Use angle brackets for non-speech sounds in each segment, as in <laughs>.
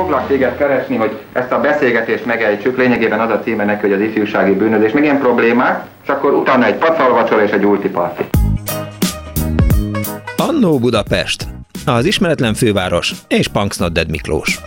Foglak téged keresni, hogy ezt a beszélgetést megejtsük, lényegében az a címe neki, hogy az ifjúsági bűnözés, meg ilyen problémák, és akkor utána egy pacalvacsor és egy ultiparti. Annó Budapest, az ismeretlen főváros és Punksnodded Miklós.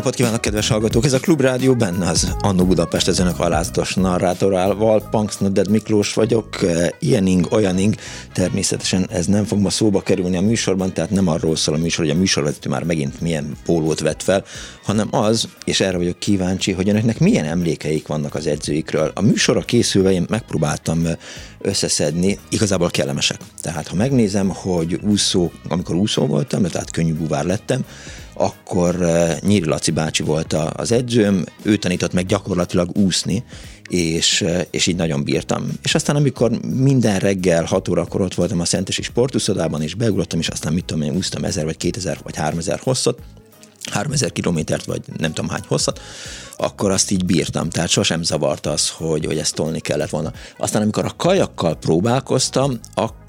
Napot kívánok, kedves hallgatók! Ez a Klubrádió benne az Annó Budapest, ez önök alázatos narrátorával. Punks Nodded Miklós vagyok, ilyening, olyaning. Természetesen ez nem fog ma szóba kerülni a műsorban, tehát nem arról szól a műsor, hogy a műsorvezető már megint milyen pólót vett fel, hanem az, és erre vagyok kíváncsi, hogy önöknek milyen emlékeik vannak az edzőikről. A műsorra készülve én megpróbáltam összeszedni, igazából kellemesek. Tehát ha megnézem, hogy úszó, amikor úszó voltam, tehát könnyű buvár lettem, akkor eh, Nyíri Laci bácsi volt az edzőm, ő tanított meg gyakorlatilag úszni, és, eh, és így nagyon bírtam. És aztán amikor minden reggel 6 órakor ott voltam a Szentesi sportuszodában, és beugrottam, és aztán mit tudom én, úsztam 1000 vagy 2000 vagy 3000 hosszat, 3000 kilométert, vagy nem tudom hány hosszat, akkor azt így bírtam, tehát sosem zavart az, hogy, hogy ezt tolni kellett volna. Aztán amikor a kajakkal próbálkoztam, akkor,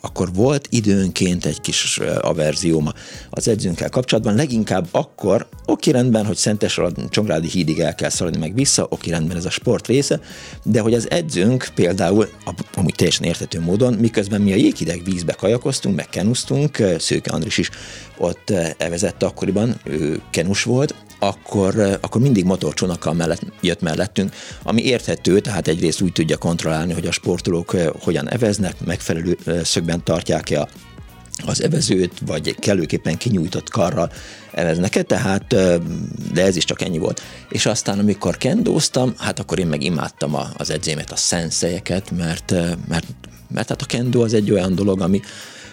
akkor volt időnként egy kis averzióm az edzőnkkel kapcsolatban, leginkább akkor, oké rendben, hogy Szentes Csongrádi hídig el kell szaladni meg vissza, oké rendben ez a sport része, de hogy az edzőnk például, amúgy teljesen értető módon, miközben mi a jéghideg vízbe kajakoztunk, meg kenusztunk, Szőke Andris is ott evezett akkoriban, ő kenus volt, akkor, akkor mindig motorcsónakkal mellett, jött mellettünk, ami érthető, tehát egyrészt úgy tudja kontrollálni, hogy a sportolók hogyan eveznek, megfelelő szögben tartják-e a az evezőt, vagy kellőképpen kinyújtott karral eveznek -e, tehát, de ez is csak ennyi volt. És aztán, amikor kendóztam, hát akkor én meg imádtam az edzémet, a szenszelyeket, mert, mert, mert hát a kendó az egy olyan dolog, ami,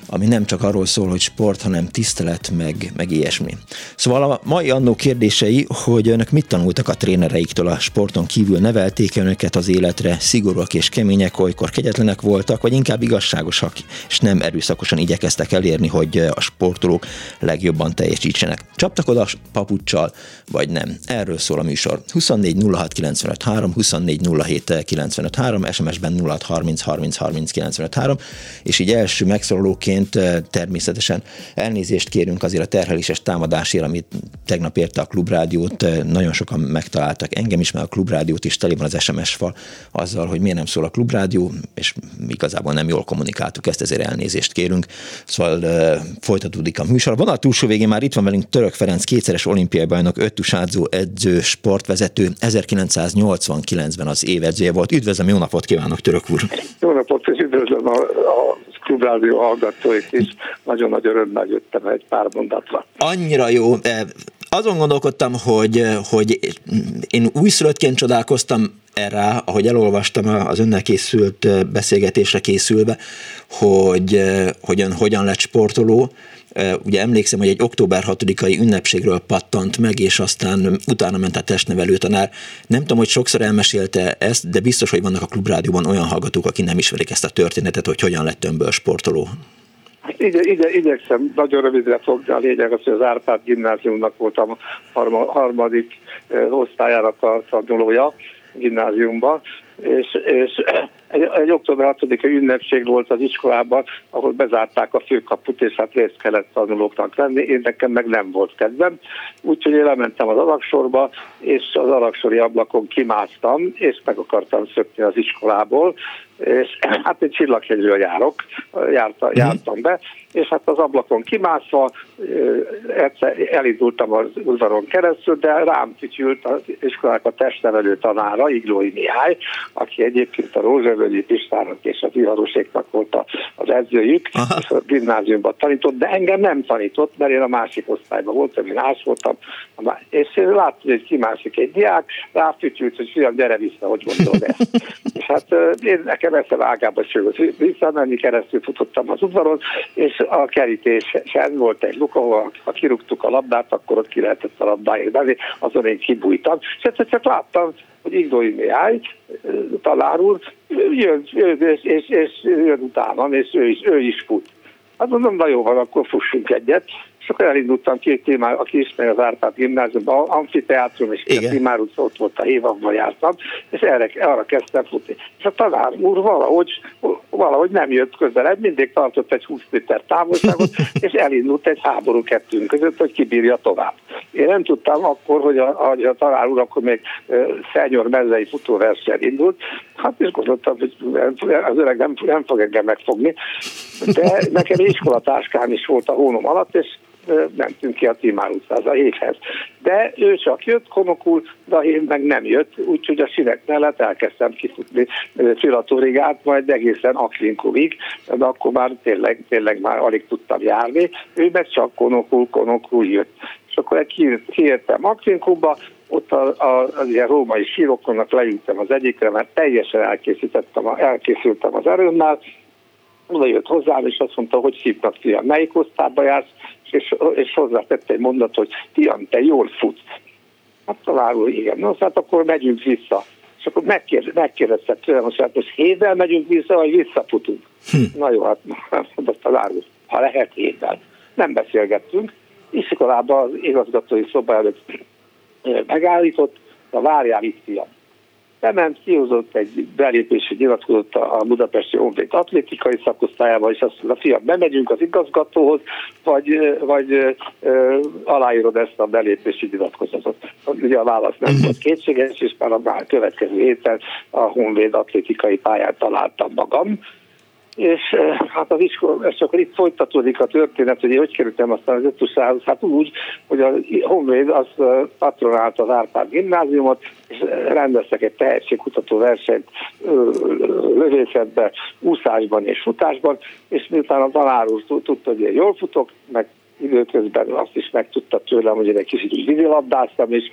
ami nem csak arról szól, hogy sport, hanem tisztelet, meg, meg ilyesmi. Szóval a mai annó kérdései, hogy önök mit tanultak a trénereiktől a sporton kívül, nevelték önöket az életre, szigorúak és kemények, olykor kegyetlenek voltak, vagy inkább igazságosak, és nem erőszakosan igyekeztek elérni, hogy a sportolók legjobban teljesítsenek. Csaptak oda papucsal, vagy nem. Erről szól a műsor. 24 06 95 3, 24 07 95 3, SMS-ben 06 30 30 30 95 3, és így első megszólalóként egyébként természetesen elnézést kérünk azért a terheléses támadásért, amit tegnap érte a klubrádiót. Nagyon sokan megtaláltak engem is, mert a klubrádiót is tele van az SMS fal azzal, hogy miért nem szól a klubrádió, és igazából nem jól kommunikáltuk ezt, ezért elnézést kérünk. Szóval folytatódik a műsor. Van a túlsó végén már itt van velünk Török Ferenc, kétszeres olimpiai bajnok, öttusádzó edző, sportvezető. 1989-ben az évedzője volt. Üdvözlöm, jó napot kívánok, Török úr! Jó napot, és üdvözlöm a, a klubrádió hallgatóit is. Nagyon nagy örömmel jöttem egy pár mondatra. Annyira jó. Azon gondolkodtam, hogy, hogy én újszülöttként csodálkoztam erre, ahogy elolvastam az önnel készült beszélgetésre készülve, hogy, hogy ön hogyan lett sportoló, Ugye emlékszem, hogy egy október 6-ai ünnepségről pattant meg, és aztán utána ment a testnevelő tanár. Nem tudom, hogy sokszor elmesélte ezt, de biztos, hogy vannak a klubrádióban olyan hallgatók, akik nem ismerik ezt a történetet, hogy hogyan lett önből sportoló. Ide, ide, igyekszem nagyon rövidre fogni. A lényeg az, hogy az Árpád gimnáziumnak voltam harma, harmadik osztályának a tanulója gimnáziumban, és, és egy, egy október 6-a ünnepség volt az iskolában, ahol bezárták a főkaput, és hát részt kellett tanulóknak lenni, én nekem meg nem volt kedvem, úgyhogy én lementem az alaksorba, és az alaksori ablakon kimásztam, és meg akartam szökni az iskolából, és <clears throat> hát egy csillaghegyről járok, járta, mhm. jártam be, és hát az ablakon kimászva elindultam az udvaron keresztül, de rám fütyült az iskolák a testnevelő tanára, Iglói Mihály, aki egyébként a Bölvölgyi Pistának és az Iharoséknak volt a, az edzőjük, Aha. és a gimnáziumban tanított, de engem nem tanított, mert én a másik osztályban voltam, én ás voltam, és én láttam, hogy kimászik egy diák, ráfütyült, hogy fiam, gyere vissza, hogy gondolod ezt. <laughs> és hát én nekem ezt a vágába sőt, visszamenni keresztül futottam az udvaron, és a kerítésen volt egy luk, ahol ha kirúgtuk a labdát, akkor ott ki lehetett a labdáért menni, azon én kibújtam, és egyszer csak láttam, hogy Igdói Mihály, talán úr, jön, jön és, és, és jön utánam, és ő is, ő is fut. Hát mondom, na jó van, akkor fussunk egyet. És akkor elindultam két témá, aki ismeri az Árpád gimnáziumban, amfiteátrum és a Timár utca, ott volt a Hévakban jártam, és erre, arra kezdtem futni. És a tanár úr valahogy, valahogy nem jött közelebb, mindig tartott egy 20 méter távolságot, <laughs> és elindult egy háború kettőnk között, hogy kibírja tovább. Én nem tudtam akkor, hogy a, a, a tanár úr akkor még uh, szenyor mezei futóverseny indult, hát és gondoltam, hogy az öreg nem, nem fog engem megfogni, de nekem iskolatáskám is volt a hónom alatt, és mentünk ki a Timár utcához, a héthez. De ő csak jött konokul, de én meg nem jött, úgyhogy a sinek mellett elkezdtem kifutni filatorigát, majd egészen Aklinkovig, de akkor már tényleg, tényleg már alig tudtam járni, ő meg csak konokul, konokul jött. És akkor kiértem Aklinkóba, ott a, a, az ilyen római sírokonnak leültem az egyikre, mert teljesen elkészítettem, elkészültem az erőmmel, oda jött hozzám, és azt mondta, hogy hívnak fiam, melyik osztályba jársz, és, és hozzátette egy mondat, hogy fiam, te jól futsz. Hát talán igen, no, hát akkor megyünk vissza. És akkor megkérdez, megkérdezte tőlem, hogy hát most hétvel megyünk vissza, vagy visszafutunk. Hm. Na jó, hát mondta talán, ha lehet hétvel. Nem beszélgettünk. Iskolában az igazgatói szoba előtt megállított, a várjál itt fiam bement, kihozott egy belépési nyilatkozott a Budapesti Honvéd atlétikai szakosztályába, és azt mondta, fiam, bemegyünk az igazgatóhoz, vagy, vagy ö, aláírod ezt a belépési nyilatkozatot. Ugye a válasz nem volt kétséges, és már a következő héten a Honvéd atlétikai pályán találtam magam, és hát az iskola, és akkor itt folytatódik a történet, hogy én hogy kerültem aztán az ötusához, hát úgy, hogy a Honvéd az patronálta az Árpád gimnáziumot, és rendeztek egy tehetségkutató versenyt lövészetben, úszásban és futásban, és miután a tanár úr tudta, hogy én jól futok, meg időközben azt is megtudta tőlem, hogy én egy kicsit vízilabdáztam, és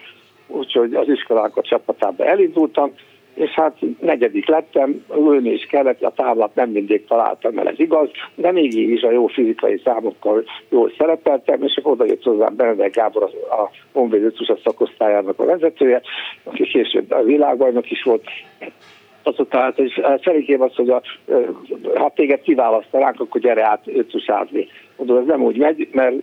úgyhogy az iskolánkat csapatába elindultam, és hát negyedik lettem, lőni is kellett, a táblat nem mindig találtam el, ez igaz, de mégis a jó fizikai számokkal jól szerepeltem, és akkor oda jött hozzám Benedek Gábor, a Honvéd a szakosztályának a vezetője, aki később a világbajnok is volt, azután és Felikém azt, hogy a, ha téged kiválasztanánk, akkor gyere át ötusázni. Mondom, ez nem úgy megy, mert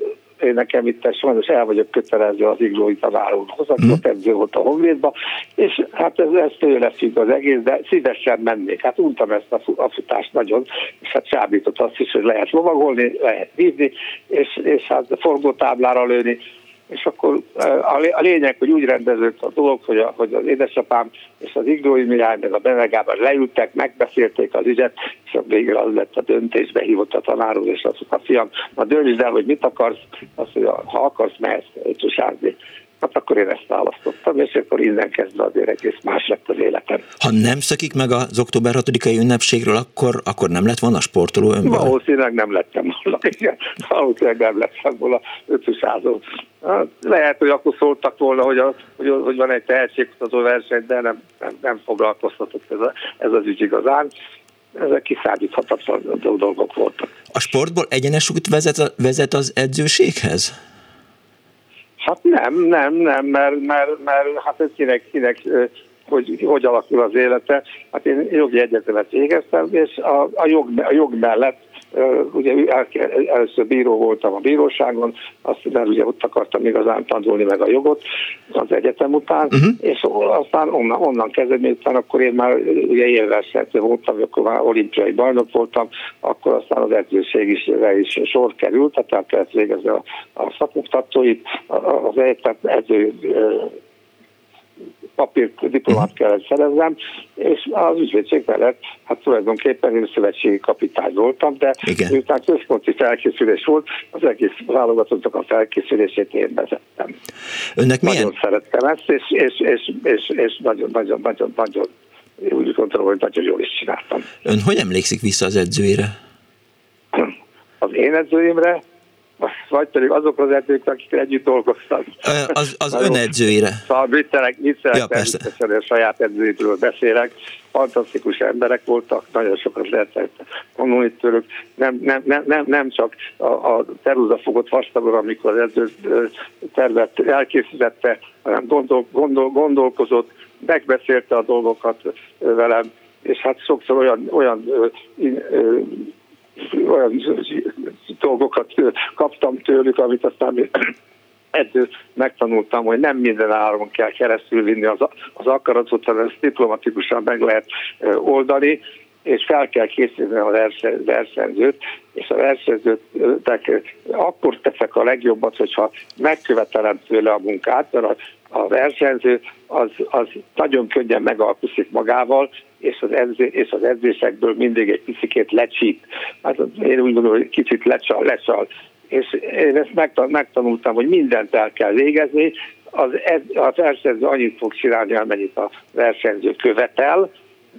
én nekem itt sajnos el vagyok kötelező az iglói tanárulhoz, aki mm. ott edző volt a Honvédba, és hát ez, ez tőle függ az egész, de szívesen mennék. Hát untam ezt a, a futást nagyon, és hát csábított azt is, hogy lehet lovagolni, lehet vízni, és, és hát forgótáblára lőni, és akkor a lényeg, hogy úgy rendeződött a dolog, hogy, a, hogy az édesapám és az Igdói Mihály, meg a Benegában leültek, megbeszélték az ügyet, és a végre az lett a döntés, behívott a tanár és azt mondta, fiam, ma döntsd el, hogy mit akarsz, azt mondja, ha akarsz, mehetsz tusázni. Hát akkor én ezt választottam, és akkor innen kezdve azért egész más lett az életem. Ha nem szakik meg az október 6-ai ünnepségről, akkor, akkor nem lett volna sportoló önből? Valószínűleg nem lettem volna. <laughs> Igen, valószínűleg nem lettem volna ötösázó. Hát, lehet, hogy akkor szóltak volna, hogy, a, hogy, hogy van egy tehetségkutató verseny, de nem, nem, nem foglalkoztatott ez, a, ez az ügy igazán ezek kiszállíthatatlan dolgok voltak. A sportból egyenes út vezet, vezet az edzőséghez? Hát nem, nem, nem, mert, mert, mert hát ez kinek, kinek hogy hogy alakul az élete. Hát én jogi egyetemet végeztem, és a, a, jog, a jog mellett ugye először bíró voltam a bíróságon, azt, mert ugye ott akartam igazán tanulni meg a jogot az egyetem után, uh-huh. és aztán onnan, onnan kezdve, miután akkor én már ugye élverszerző voltam, akkor már olimpiai bajnok voltam, akkor aztán az edzőség is, is sor került, tehát el kellett végezni a, a szakoktatóit, az egyetem edző papír diplomát kellett szereznem, és az ügyvédség mellett, hát tulajdonképpen én szövetségi kapitány voltam, de Igen. miután központi felkészülés volt, az egész válogatottak a felkészülését én vezettem. Önnek milyen? Nagyon szerettem ezt, és, és, és, és, és nagyon, nagyon, nagyon, nagyon úgy gondolom, hogy nagyon jól is csináltam. Ön hogy emlékszik vissza az edzőire? Az én edzőimre, vagy pedig azok az edzők, akik együtt dolgoztak. Az, az ön edzőire. Szóval viccelek, viccelek ja, természetesen a saját edzőitről beszélek. Fantasztikus emberek voltak, nagyon sokat lehetett tanulni tőlük. Nem, nem, nem, nem, nem csak a, a teruza fogott vastagon, amikor az edző tervet elkészítette, hanem gondol, gondol, gondolkozott, megbeszélte a dolgokat velem, és hát sokszor olyan, olyan olyan dolgokat kaptam tőlük, amit aztán <clears throat> edző megtanultam, hogy nem minden áron kell keresztül vinni az, az akaratot, hanem ezt diplomatikusan meg lehet oldani, és fel kell készíteni a versenyzőt, és a versenyzőtek akkor teszek a legjobbat, hogyha megkövetelem tőle a munkát, mert a, a versenyző az, az nagyon könnyen megalkuszik magával, és az, edző, és az edzésekből mindig egy picit lecsít. Hát én úgy gondolom, hogy kicsit lecsal, lecsal. És én ezt megtanultam, hogy mindent el kell végezni, az, a versenyző annyit fog csinálni, amennyit a versenyző követel,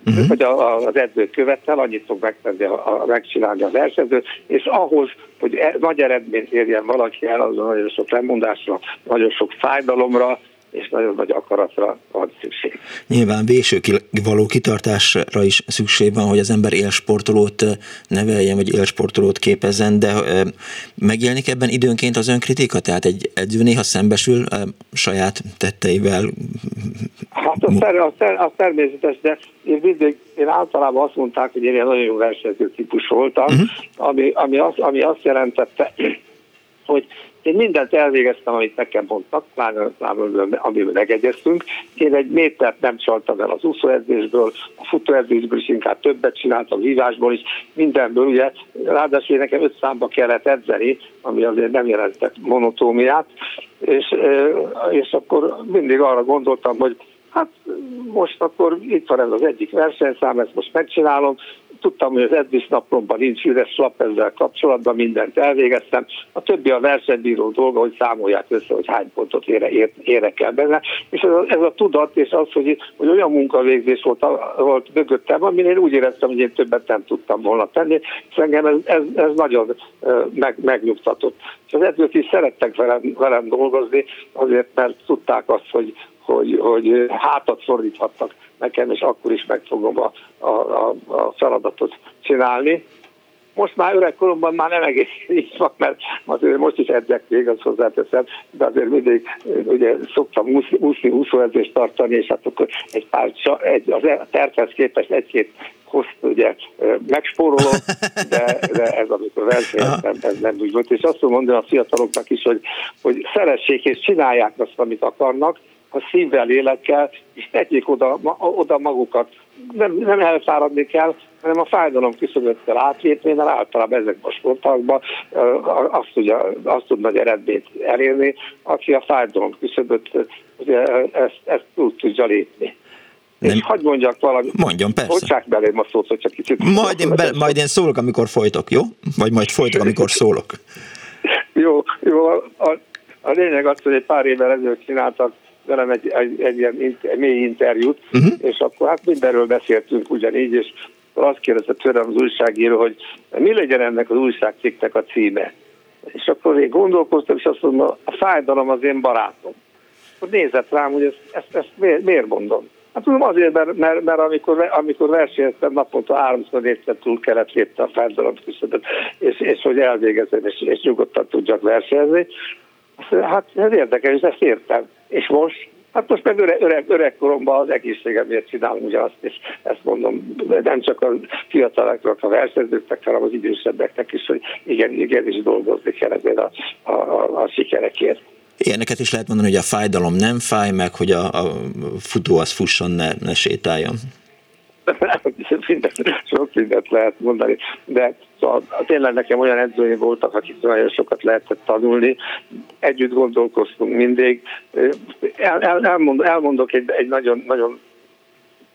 uh-huh. vagy a, a, az edző követel, annyit fog megtenni, a, a, megcsinálni a versenyző, és ahhoz, hogy e, nagy eredményt érjen valaki el, azon nagyon sok lemondásra, nagyon sok fájdalomra, és nagyon nagy akaratra van szükség. Nyilván véső való kitartásra is szükség van, hogy az ember élsportolót neveljen, vagy élsportolót képezzen, de megjelenik ebben időnként az önkritika? Tehát egy edző néha szembesül a saját tetteivel? Hát az, ter, az, ter, az természetes, de én mindig, én általában azt mondták, hogy én egy nagyon jó versenyző típus voltam, uh-huh. ami, ami, az, ami azt jelentette, hogy én mindent elvégeztem, amit nekem mondtak, pláne, amiben megegyeztünk. Én egy métert nem csaltam el az úszóedzésből, a futóedzésből is inkább többet csináltam, vívásból is, mindenből, ugye. Ráadásul nekem öt számba kellett edzeni, ami azért nem jelentett monotómiát, és, és akkor mindig arra gondoltam, hogy hát most akkor itt van ez az egyik versenyszám, ezt most megcsinálom, tudtam, hogy az edzés naplomban nincs üres lap ezzel kapcsolatban, mindent elvégeztem. A többi a versenybíró dolga, hogy számolják össze, hogy hány pontot ére, ér, érek el benne. És ez a, ez a tudat, és az, hogy, hogy olyan munkavégzés volt, volt mögöttem, amin én úgy éreztem, hogy én többet nem tudtam volna tenni, és engem ez, ez, ez nagyon meg, megnyugtatott. És az edzők is szerettek velem, velem dolgozni, azért, mert tudták azt, hogy, hogy, hogy hátat fordíthattak nekem, és akkor is meg fogom a, a, a feladatot csinálni. Most már öregkoromban már nem egész <laughs> így van, mert azért most is edzek még, azt hozzáteszem, de azért mindig ugye szoktam úszni, úszni úszóedzést tartani, és hát akkor egy pár, egy, az e- tervhez képest egy-két hozt ugye megspórolom, de, de ez amikor versenyeztem, ez nem úgy volt. És azt mondani a fiataloknak is, hogy, hogy szeressék és csinálják azt, amit akarnak, a szívvel, lélekkel, és tegyék oda, oda magukat. Nem, nem elfáradni kell, hanem a fájdalom küszöböt kell átlépni, mert általában ezekben a sportákban azt, tudja, azt tud nagy eredményt elérni, aki a fájdalom küszöböt ezt, ezt tud tudja lépni. Nem. És hagyd mondjak valamit. Mondjon, persze. Hagyd belém a szót, hogyha kicsit... Majd én, be, majd én szólok, amikor folytok, jó? Vagy majd folytok, amikor szólok. <laughs> jó, jó. A, a lényeg az, hogy egy pár évvel ezelőtt csináltak velem egy, egy, egy ilyen egy mély interjút, uh-huh. és akkor hát mindenről beszéltünk ugyanígy, és azt kérdezte tőlem az újságíró, hogy mi legyen ennek az újságcikknek a címe. És akkor én gondolkoztam, és azt mondom, a fájdalom az én barátom. Akkor nézett rám, hogy ezt, ezt, ezt miért, miért mondom. Hát tudom azért, mert, mert, mert amikor, amikor versenyeztem, naponta háromszor négyszer túl kellett lépni a fájdalom küszöböt, és, és hogy elvégezem, és, és nyugodtan tudjak versenyezni. Hát ez érdekes, és ezt értem. És most? Hát most meg öreg, öreg, öregkoromban az egészségemért csinálom ugyanazt, és ezt mondom, nem csak a fiataloknak, a versenyzőknek, hanem az idősebbeknek is, hogy igen, igen, is dolgozni kell ezért a, a, a, a sikerekért. Ilyeneket is lehet mondani, hogy a fájdalom nem fáj, meg hogy a, a futó az fusson, ne, ne sétáljon. <laughs> sok mindent lehet mondani, de szóval tényleg nekem olyan edzőim voltak, akik nagyon sokat lehetett tanulni, együtt gondolkoztunk mindig. El, el, elmond, elmondok egy, egy nagyon, nagyon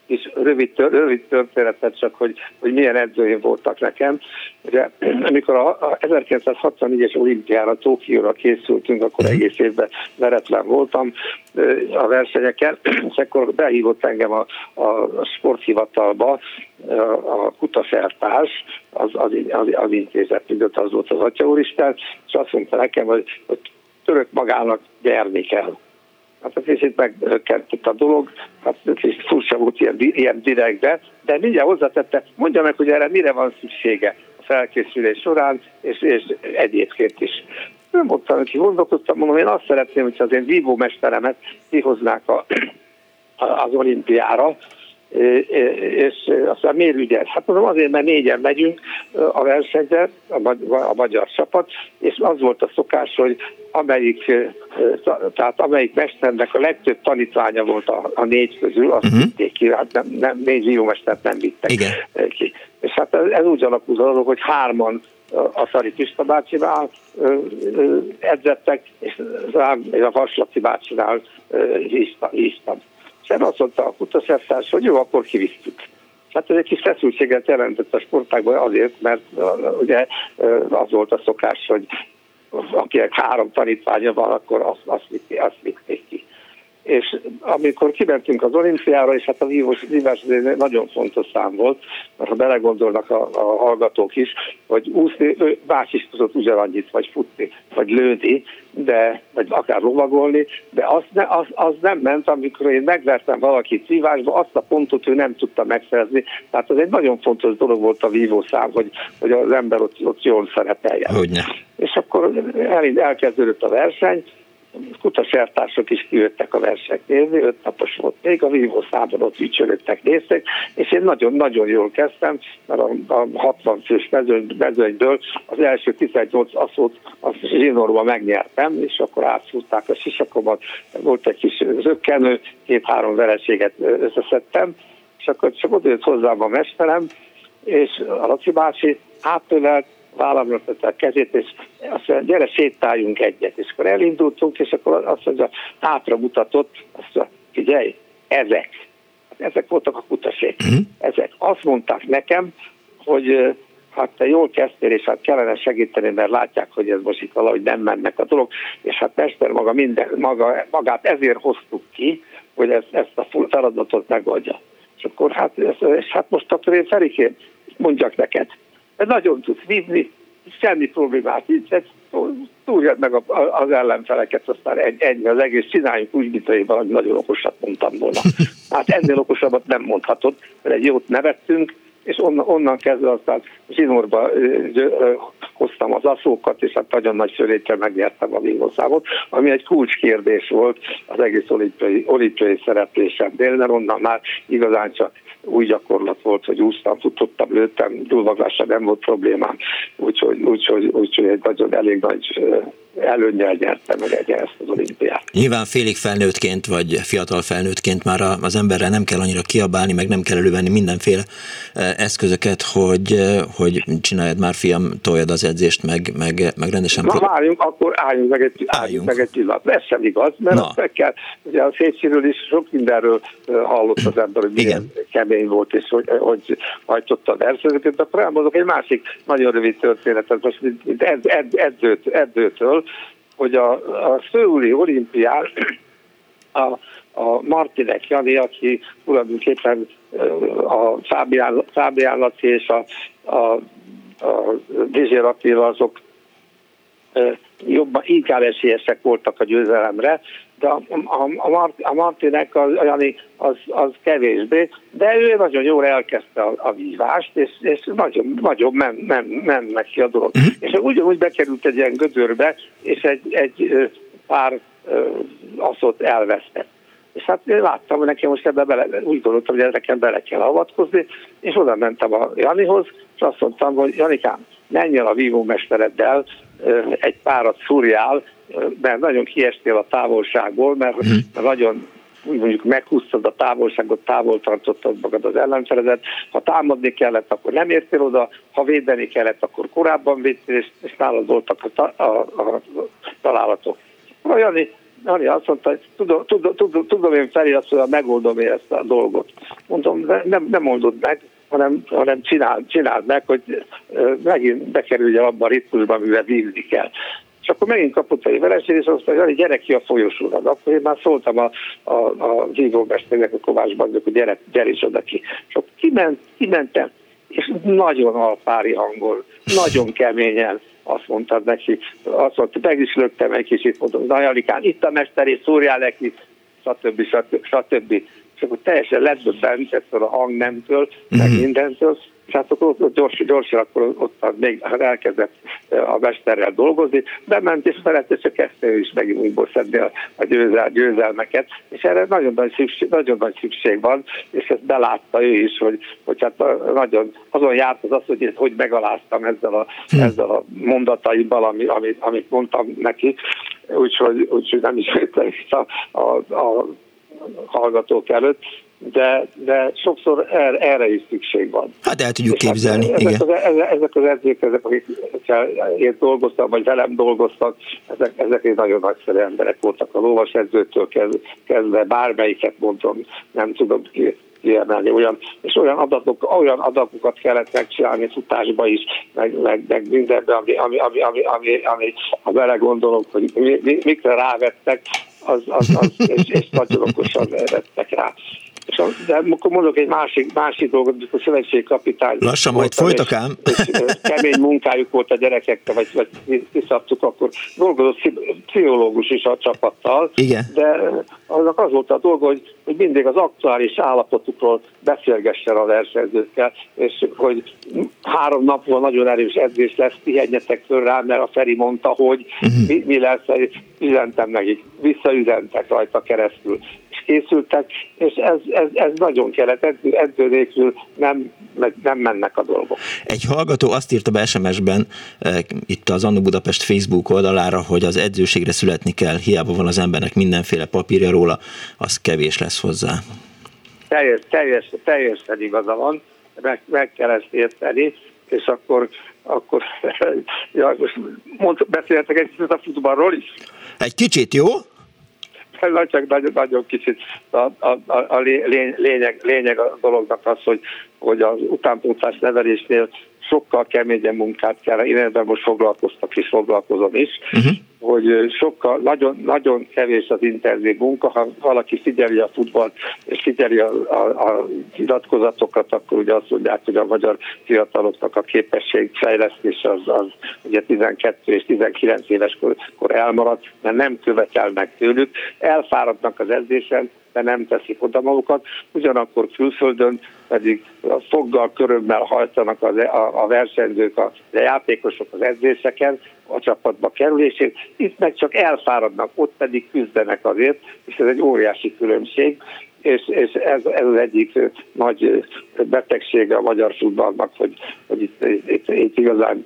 kis rövid, rövid történetet, csak hogy, hogy milyen edzőim voltak nekem. Ugye, <clears throat> amikor a, a 1964-es olimpiára, Tokióra készültünk, akkor egész évben veretlen voltam a versenyeken, <clears throat> és akkor behívott engem a, a sporthivatalba a kutaszertás, az, az, az, az intézet, az volt az Atya Úristen, és azt mondta nekem, hogy, hogy török magának gyerni kell. Hát egy kicsit megkerült a dolog, hát kicsit furcsa volt ilyen, ilyen direktbe, de mindjárt hozzátette, mondja meg, hogy erre mire van szüksége a felkészülés során, és, és egyébként is. Nem mondtam, hogy gondolkoztam, mondom, én azt szeretném, hogyha az én vívómesteremet kihoznák a, az olimpiára, és aztán miért ügyes? Hát mondom azért, mert négyen megyünk a versenyre, a magyar csapat, és az volt a szokás, hogy amelyik, tehát amelyik mesternek a legtöbb tanítványa volt a, a négy közül, azt uh-huh. vitték ki, hát nem, nem, négy zsírómestert nem vittek Igen. ki. És hát ez, ez úgy alakult az hogy hárman a Szari Pista bácsinál edzettek, és a Vaslaci bácsinál híztam. És azt mondta a kutaszertárs, hogy jó, akkor kivisztük. Hát ez egy kis feszültséget jelentett a sportágban azért, mert ugye az volt a szokás, hogy akinek három tanítványa van, akkor azt, azt, azt vitték ki. És amikor kimentünk az olimpiára, és hát a vívós, vívás egy nagyon fontos szám volt, mert ha belegondolnak a, a hallgatók is, hogy úszni, ő más is tudott ugyanannyit, vagy futni, vagy lőni, de, vagy akár lovagolni, de az, ne, az, az nem ment, amikor én megvertem valakit vívásba, azt a pontot ő nem tudta megszerzni. Tehát ez egy nagyon fontos dolog volt a vívószám, hogy, hogy az ember ott, ott jól szerepeljen. Hogyne. És akkor el, elkezdődött a verseny, kutasertársak is kijöttek a verseny nézni, öt napos volt még, a vívó számban ott ücsörögtek, néztek, és én nagyon-nagyon jól kezdtem, mert a, a 60 fős mezőny, mezőnyből az első 18 aszót a zsinórban megnyertem, és akkor átszúzták a sisakomat, volt egy kis zöggenő, két-három vereséget összeszedtem, és akkor csak odajött hozzám a mesterem, és a Laci bácsi átölelt, vállamra tette a kezét, és azt mondja, gyere sétáljunk egyet. És akkor elindultunk, és akkor azt mondja, hátra mutatott, azt mondja, figyelj, ezek. Ezek voltak a kutasék. Uh-huh. Ezek. Azt mondták nekem, hogy hát te jól kezdtél, és hát kellene segíteni, mert látják, hogy ez most itt valahogy nem mennek a dolog, és hát Mester maga, minden, maga magát ezért hoztuk ki, hogy ezt, ezt a feladatot megoldja. És akkor hát, és hát most akkor én Ferikén mondjak neked, nagyon tudsz vinni, semmi problémát nincs, túljad meg az ellenfeleket, aztán ennyi az egész, csináljuk úgy, mint hogy valami nagyon okosat mondtam volna. <laughs> Hát ennél okosabbat nem mondhatod, mert egy jót nevettünk, és onnan, onnan kezdve aztán zsinórba hoztam az aszókat, és hát nagyon nagy söréttel megnyertem a vívószámot, ami egy kulcskérdés volt az egész olimpiai, olimpiai szereplésemnél, mert onnan már igazán csak új gyakorlat volt, hogy úsztam, futottam, lőttem, gyulvaglással nem volt problémám, úgyhogy, úgyhogy, úgyhogy egy nagyon elég nagy előnyel nyerte meg egy ezt az olimpiát. Nyilván félig felnőttként, vagy fiatal felnőttként már az emberre nem kell annyira kiabálni, meg nem kell elővenni mindenféle eszközöket, hogy, hogy csináljad már fiam, toljad az edzést, meg, meg, meg rendesen... Na várjunk, akkor álljunk meg egy, álljunk. Meg egy pillanat. Ez sem igaz, mert Na. meg kell, ugye a Szécsiről is sok mindenről hallott az ember, hogy milyen Igen. kemény volt, és hogy, hogy hajtotta a versenyeket, de akkor elmondok egy másik nagyon rövid történetet, most ed, ed, edzőt, edzőtől, hogy a, a Szőuli olimpián a, a Martinek Jani, aki tulajdonképpen a Fábián, Laci és a, a, a Attila azok jobban, inkább esélyesek voltak a győzelemre, de a, a, a, a Martinek az, Jani, az, az kevésbé, de ő nagyon jól elkezdte a, a vívást, és, és nagyon, nagyon men, men, men neki a dolog. Uh-huh. És ugyanúgy bekerült egy ilyen gödörbe, és egy, egy pár aszot elvesztett. És hát én láttam, hogy nekem most ebbe bele, úgy gondoltam, hogy nekem bele kell avatkozni, és oda mentem a Janihoz, és azt mondtam, hogy Janikám, menj el a vívómestereddel, egy párat szúrjál, mert nagyon kiestél a távolságból, mert, uh-huh. nagyon úgy mondjuk meghúztad a távolságot, távol tartottad magad az ellenfeledet. Ha támadni kellett, akkor nem értél oda, ha védeni kellett, akkor korábban védtél, és, és nálad voltak a, ta, a, a találatok. Olyan Ari azt mondta, hogy tudom, tudom, tudom, tudom én feliratszosan megoldom én ezt a dolgot. Mondom, nem, nem oldod meg, hanem, hanem csinál, csináld meg, hogy megint bekerülje abban a ritmusban, amivel vízni kell. És akkor megint kapott egy vereség, és azt mondta, hogy gyere ki a folyosóra. Akkor én már szóltam a, a, a vívómesternek, a Kovács Bandok, hogy gyere, gyere is oda ki. És akkor kiment, kimentem, és nagyon alpári hangol, nagyon keményen azt mondtad neki, azt mondta, meg is lögtem egy kicsit, mondom, na Janikán, itt a mester, és szúrjál neki, stb. stb. stb. És akkor teljesen ledöbbent ettől a hangnemtől, meg mhm. mindentől, és hát akkor ott gyors, gyorsan akkor ott még elkezdett a mesterrel dolgozni, bement és felette csak kezdte ő is megint újból szedni a, a győzel, győzelmeket, és erre nagyon nagy, szükség, nagyon nagy szükség van, és ezt belátta ő is, hogy, hogy hát nagyon azon járt az az, hogy hogy megaláztam ezzel a, hm. ezzel a mondataimmal, ami, amit, amit mondtam neki, úgyhogy, úgyhogy nem is a, a, a hallgatók előtt, de, de sokszor erre, erre is szükség van. Hát el tudjuk és hát képzelni, hát, igen. Ezek az, ezek az edzők, ezek, akik én dolgoztam, vagy velem dolgoztak, ezek, ezek nagyon nagyszerű emberek voltak a lovas edzőtől kezdve, bármelyiket mondom, nem tudom ki, kiemelni, olyan, és olyan, adatok, olyan adatokat kellett megcsinálni futásba is, meg, meg, meg mindenbe, ami, ami, ami, ami, ami, ami ha belegondolok, hogy mi, mi, mikre rávettek, az, az, az, és, és nagyon okosan vettek rá. És a, de akkor mondok egy másik, másik dolgot, amikor szövetségkapitány. Lassan majd folytak ám. <laughs> kemény munkájuk volt a gyerekekkel, vagy, vagy kiszabtuk, akkor dolgozott pszichológus is a csapattal. Igen. De annak az volt a dolga, hogy, hogy mindig az aktuális állapotukról beszélgessen a versenyzőkkel, és hogy három napon nagyon erős edzés lesz, pihenjetek föl rá, mert a Feri mondta, hogy uh-huh. mi, mi lesz, üzentem nekik, visszaüzentek rajta keresztül készültek, és ez, ez, ez nagyon kellett, edző, edző nélkül nem, nem mennek a dolgok. Egy hallgató azt írta be SMS-ben e, itt az Annu Budapest Facebook oldalára, hogy az edzőségre születni kell, hiába van az embernek mindenféle papírja róla, az kevés lesz hozzá. Teljes, teljes, teljesen igaza van, meg, meg kell ezt érteni, és akkor akkor <laughs> ja, most mond, beszéltek egy kicsit a futballról is. Egy kicsit, jó? csak nagyon, nagyon kicsit a, a, a lényeg, lényeg a dolognak az, hogy, hogy az utánpótlás nevelésnél sokkal keményen munkát kell, én ebben most foglalkoztak és foglalkozom is, uh-huh. hogy sokkal, nagyon, nagyon kevés az intenzív munka, ha valaki figyeli a futballt és figyeli a, a, a nyilatkozatokat, akkor ugye azt mondják, hogy a magyar fiataloknak a képességfejlesztés az, az ugye 12 és 19 éves kor, kor elmarad, mert nem követelnek tőlük, elfáradnak az edzésen, de nem teszik oda magukat, ugyanakkor külföldön pedig a foggal, körömmel hajtanak az, a, a versenyzők, a, a játékosok az edzéseken, a csapatba kerülését, itt meg csak elfáradnak, ott pedig küzdenek azért, és ez egy óriási különbség és, és ez, ez az egyik nagy betegsége a magyar futballnak, hogy, hogy itt, itt, itt igazán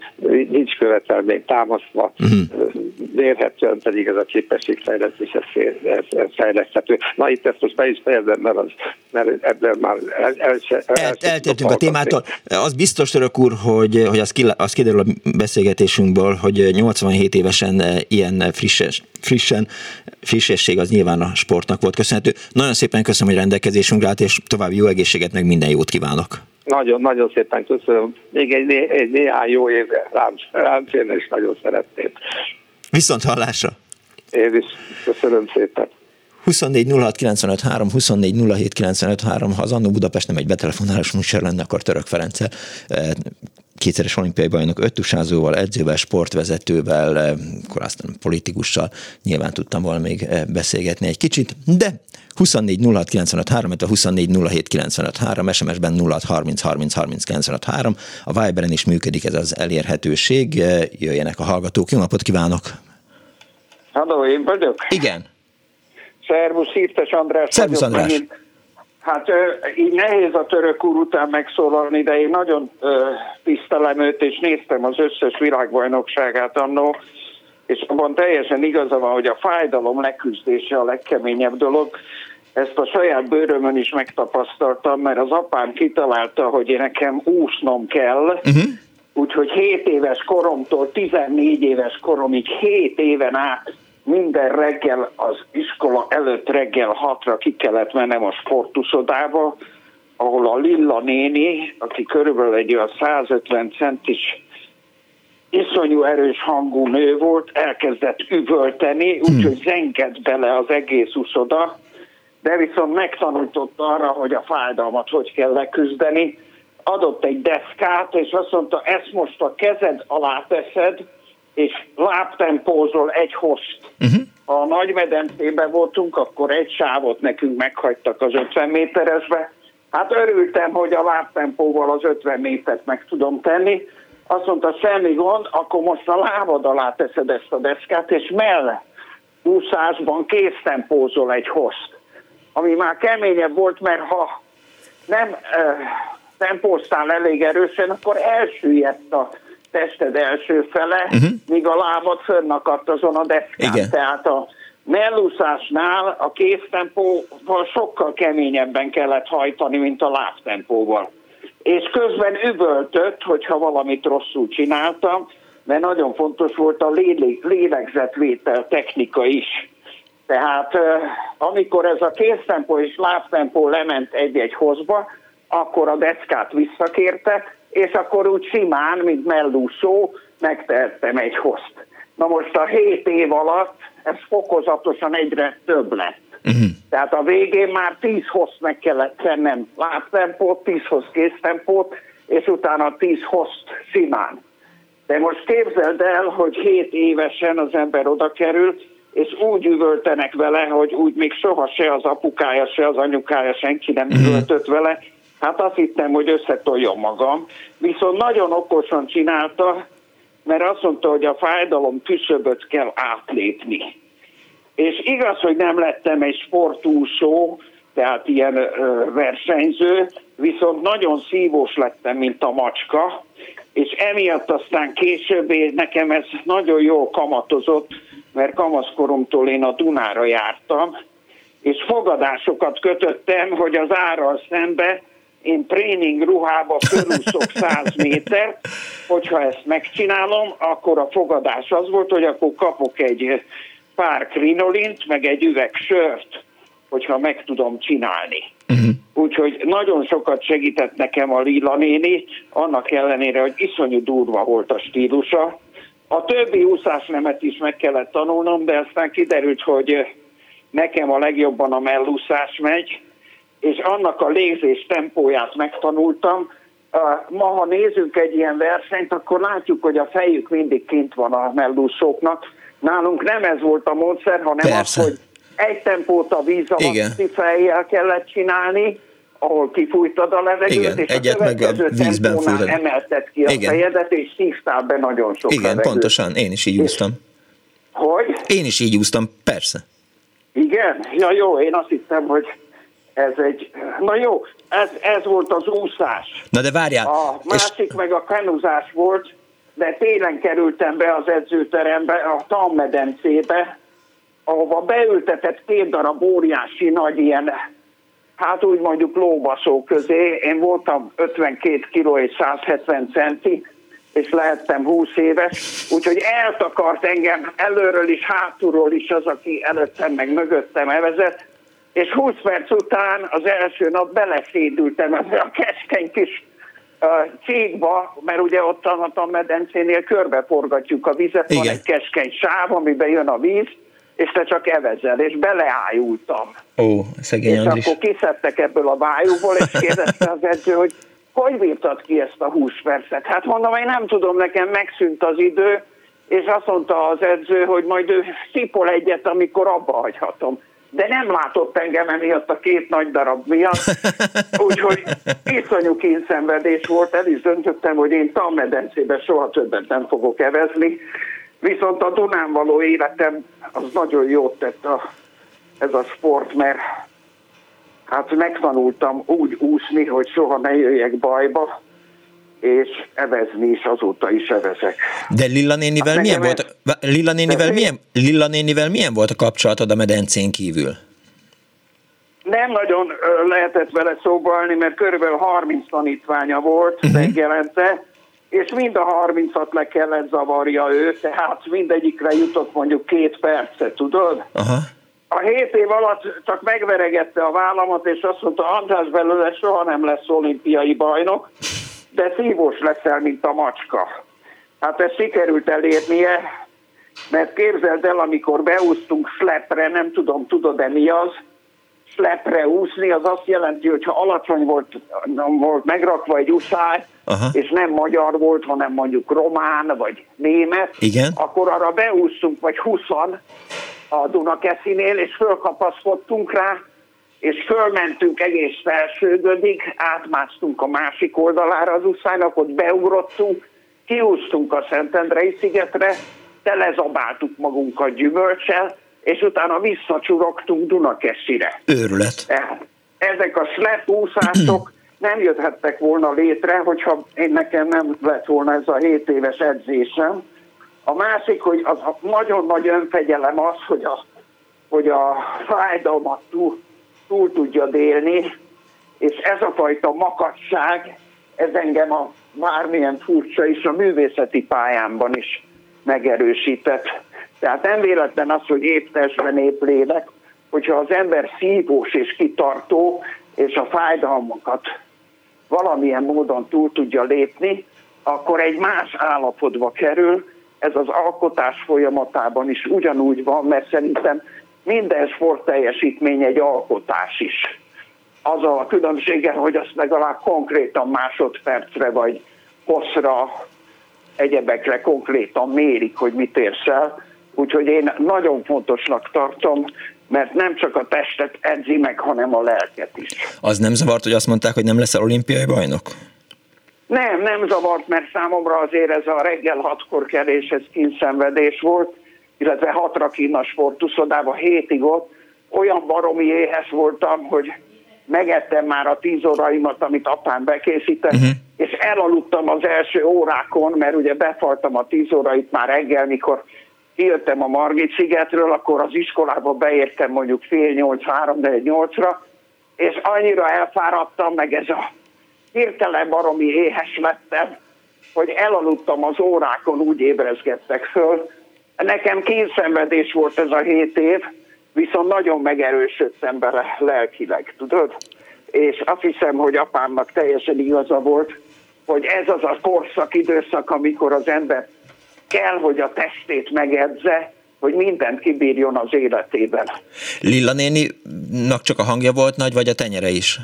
nincs követelmény támasztva, uh-huh. mérhetően pedig ez a képességfejlesztés ez, ez, ez fejleszthető. Na itt ezt most be is fejezem, mert, az, mert ebben már el, el, el, el, eltértünk a témától. Az biztos, török úr, hogy, hogy az, ki, az kiderül a beszélgetésünkből, hogy 87 évesen ilyen frisses, frissen, frissesség az nyilván a sportnak volt köszönhető. Nagyon szépen köszönöm, hogy rendelkezésünkre állt, és további jó egészséget, meg minden jót kívánok. Nagyon, nagyon szépen köszönöm. Még egy, né, egy néhány jó év rám, rám férne is nagyon szeretném. Viszont hallásra! Én is köszönöm szépen. 24 06 95 3, 24 07 95 3, ha az Annó Budapest nem egy betelefonálás műsor lenne, akkor Török Ferenccel eh, kétszeres olimpiai bajnok öttusázóval, edzővel, sportvezetővel, eh, akkor aztán politikussal nyilván tudtam volna még eh, beszélgetni egy kicsit, de 24 06 95 3, a 24 07 95 3, SMS-ben 06 30 30 30 95 3, a Viberen is működik ez az elérhetőség, jöjjenek a hallgatók. Jó napot kívánok! Halló, én vagyok? Igen. Szervusz, Hirtes András. Szervusz András. Megint. Hát így nehéz a török úr után megszólalni, de én nagyon tisztelem őt, és néztem az összes világbajnokságát annó, és abban teljesen igaza van, hogy a fájdalom leküzdése a legkeményebb dolog. Ezt a saját bőrömön is megtapasztaltam, mert az apám kitalálta, hogy én nekem úsznom kell, uh-huh. úgyhogy 7 éves koromtól 14 éves koromig 7 éven át minden reggel az iskola előtt reggel hatra ki kellett mennem a sportuszodába, ahol a Lilla néni, aki körülbelül egy olyan 150 centis iszonyú erős hangú nő volt, elkezdett üvölteni, úgyhogy hmm. zengett bele az egész uszoda, de viszont megtanított arra, hogy a fájdalmat hogy kell leküzdeni. Adott egy deszkát, és azt mondta, ezt most a kezed alá teszed, és lábtempózol egy host. Uh-huh. Ha a nagymedencében voltunk, akkor egy sávot nekünk meghagytak az 50 méteresbe. Hát örültem, hogy a lábtempóval az 50 métert meg tudom tenni. Azt mondta, semmi gond, akkor most a lábad alá teszed ezt a deszkát, és mell úszásban kéztempózol egy host. Ami már keményebb volt, mert ha nem uh, tempóztál elég erősen, akkor elsüllyedt a tested első fele, uh-huh. míg a lábad fönnakadt azon a deszkán. Igen. Tehát a mellúszásnál a kéztempóval sokkal keményebben kellett hajtani, mint a lábtempóval. És közben üvöltött, hogyha valamit rosszul csináltam, mert nagyon fontos volt a lélegzetvétel technika is. Tehát amikor ez a kéztempó és lábtempó lement egy-egy hozba, akkor a deszkát visszakérte, és akkor úgy simán, mint mellúszó, megtehettem egy hozt. Na most a hét év alatt ez fokozatosan egyre több lett. Uh-huh. Tehát a végén már 10 hozt meg kellett tennem lábtempót, 10 hoz kéztempót, és utána 10 hozt simán. De most képzeld el, hogy 7 évesen az ember oda kerül, és úgy üvöltenek vele, hogy úgy még soha se az apukája, se az anyukája, senki nem uh-huh. üvöltött vele, Hát azt hittem, hogy összetoljon magam. Viszont nagyon okosan csinálta, mert azt mondta, hogy a fájdalom küszöböt kell átlépni. És igaz, hogy nem lettem egy sportúszó, tehát ilyen ö, versenyző, viszont nagyon szívós lettem, mint a macska, és emiatt aztán később nekem ez nagyon jól kamatozott, mert kamaszkoromtól én a Dunára jártam, és fogadásokat kötöttem, hogy az árral szembe én tréning ruhába fölúszok 100 métert, hogyha ezt megcsinálom, akkor a fogadás az volt, hogy akkor kapok egy pár krinolint, meg egy üveg sört, hogyha meg tudom csinálni. Uh-huh. Úgyhogy nagyon sokat segített nekem a Lila néni, annak ellenére, hogy iszonyú durva volt a stílusa. A többi úszásnemet is meg kellett tanulnom, de aztán kiderült, hogy nekem a legjobban a mellúszás megy, és annak a légzés tempóját megtanultam. Ma, ha nézünk egy ilyen versenyt, akkor látjuk, hogy a fejük mindig kint van a mellúszóknak. Nálunk nem ez volt a módszer, hanem Persze. az, hogy egy tempót a víz alatti fejjel kellett csinálni, ahol kifújtad a levegőt, Igen, és egyet a meg a vízben fújtad. emelted ki a Igen. fejedet, és szívtál be nagyon sok Igen, levegőt. pontosan, én is így úsztam. Hogy? Én is így úsztam, persze. Igen? Ja jó, én azt hittem, hogy ez egy, na jó, ez, ez volt az úszás. Na de várjál. A másik és... meg a kenuzás volt, de télen kerültem be az edzőterembe, a tanmedencébe, ahova beültetett két darab óriási nagy ilyen, hát úgy mondjuk lóbaszó közé. Én voltam 52 kg és 170 centi, és lehettem 20 éves, úgyhogy eltakart engem előről is, hátulról is az, aki előttem meg mögöttem evezett, és 20 perc után az első nap beleszédültem ebbe a keskeny kis cégba, mert ugye ott a medencénél körbeforgatjuk a vizet, Igen. van egy keskeny sáv, amiben jön a víz, és te csak evezel, és beleájultam. Ó, szegény És Andris. akkor kiszedtek ebből a vájúból, és kérdezte az edző, hogy hogy bírtad ki ezt a 20 percet? Hát mondom, én nem tudom, nekem megszűnt az idő, és azt mondta az edző, hogy majd ő szipol egyet, amikor abba hagyhatom de nem látott engem emiatt a két nagy darab miatt, <laughs> úgyhogy iszonyú kényszenvedés volt, el is döntöttem, hogy én tanmedencébe soha többet nem fogok evezni, viszont a Dunán való életem az nagyon jót tett a, ez a sport, mert hát megtanultam úgy úszni, hogy soha ne jöjjek bajba, és evezni is azóta is evezek. De Lilla nénivel, hát milyen, volt, Lilla, nénivel, milyen, Lilla nénivel milyen volt a kapcsolatod a medencén kívül? Nem nagyon lehetett vele szóbalni, mert körülbelül 30 tanítványa volt uh-huh. reggelente, és mind a 30-at le kellett zavarja ő, tehát mindegyikre jutott mondjuk két percet, tudod? Aha. A hét év alatt csak megveregette a vállamat, és azt mondta, András belőle soha nem lesz olimpiai bajnok, de szívós leszel, mint a macska. Hát ezt sikerült elérnie, mert képzeld el, amikor beúztunk slepre, nem tudom, tudod-e mi az, slepre úszni, az azt jelenti, hogy ha alacsony volt, nem volt megrakva egy uszály, Aha. és nem magyar volt, hanem mondjuk román vagy német, Igen. akkor arra beúsztunk, vagy 20 a Dunakeszinél, és fölkapaszkodtunk rá, és fölmentünk egész felsődödig, átmásztunk a másik oldalára az uszálynak, ott beugrottunk, kiúztunk a Szentendrei szigetre, telezabáltuk magunkat gyümölcsel, és utána visszacsurogtunk Dunakeszire. Őrület. Tehát ezek a slepúszások <clears throat> nem jöhettek volna létre, hogyha én nekem nem lett volna ez a 7 éves edzésem. A másik, hogy az a nagyon nagy önfegyelem az, hogy a, hogy a fájdalmat túl, túl tudja délni, és ez a fajta makacság, ez engem a bármilyen furcsa is a művészeti pályámban is megerősített. Tehát nem véletlen az, hogy épp testben, épp lélek, hogyha az ember szívós és kitartó, és a fájdalmakat valamilyen módon túl tudja lépni, akkor egy más állapotba kerül, ez az alkotás folyamatában is ugyanúgy van, mert szerintem minden sportteljesítmény egy alkotás is. Az a különbsége, hogy azt legalább konkrétan másodpercre vagy hosszra, egyebekre konkrétan mérik, hogy mit érsz el. Úgyhogy én nagyon fontosnak tartom, mert nem csak a testet edzi meg, hanem a lelket is. Az nem zavart, hogy azt mondták, hogy nem leszel olimpiai bajnok? Nem, nem zavart, mert számomra azért ez a reggel hatkor kelés, ez kínszenvedés volt, illetve hatra kín a sportuszodába, hétig ott, olyan baromi éhes voltam, hogy megettem már a tíz óraimat, amit apám bekészített, uh-huh. és elaludtam az első órákon, mert ugye befaltam a tíz órait már reggel, mikor kijöttem a Margit szigetről, akkor az iskolába beértem mondjuk fél nyolc, három, de nyolcra, és annyira elfáradtam, meg ez a hirtelen baromi éhes lettem, hogy elaludtam az órákon, úgy ébrezgettek föl. Nekem kényszenvedés volt ez a hét év, viszont nagyon megerősödtem bele lelkileg, tudod? És azt hiszem, hogy apámnak teljesen igaza volt, hogy ez az a korszak, időszak, amikor az ember kell, hogy a testét megedze, hogy mindent kibírjon az életében. Lilla néninak csak a hangja volt nagy, vagy a tenyere is?